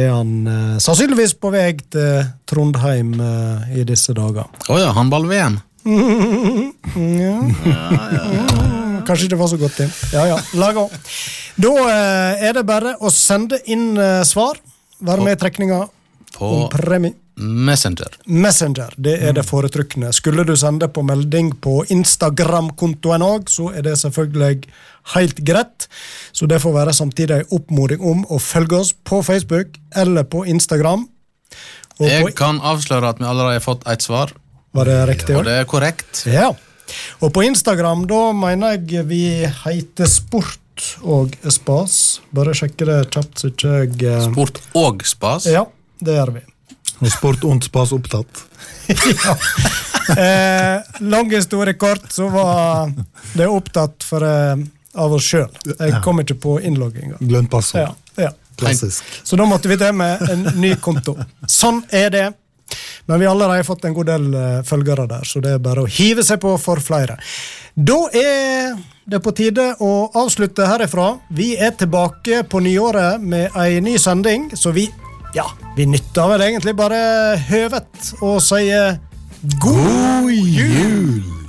er han eh, sannsynligvis på vei til Trondheim eh, i disse dager. Å ja, håndball-VM. Kanskje det var så godt, Tim. Ja, ja. Lag av. Da eh, er det bare å sende inn svar. Være med i trekninga På. Messenger. Messenger det er det foretrukne. Skulle du sende på melding på Instagram-kontoen òg, så er det selvfølgelig helt greit. Så det får være samtidig en oppmoding om å følge oss på Facebook eller på Instagram. Og Jeg på, kan avsløre at vi allerede har fått et svar, var det riktig? og det er korrekt. Ja. Og på Instagram, da mener jeg vi heter Sport og Spas. Bare sjekke det kjapt, så ikke jeg eh, Sport og spas. Ja, det gjør vi. Og sport ondt spas opptatt. Eh, lang historie kort, så var det opptatt for, eh, av oss sjøl. Jeg kom ikke på innlogginga. Glemt passord. Ja, ja. Klassisk. Så da måtte vi til med en ny konto. Sånn er det. Men vi allerede har allerede fått en god del uh, følgere der, så det er bare å hive seg på for flere. Da er det på tide å avslutte herifra. Vi er tilbake på nyåret med ei ny sending, så vi ja, vi nytter vel egentlig bare høvet og sier god jul!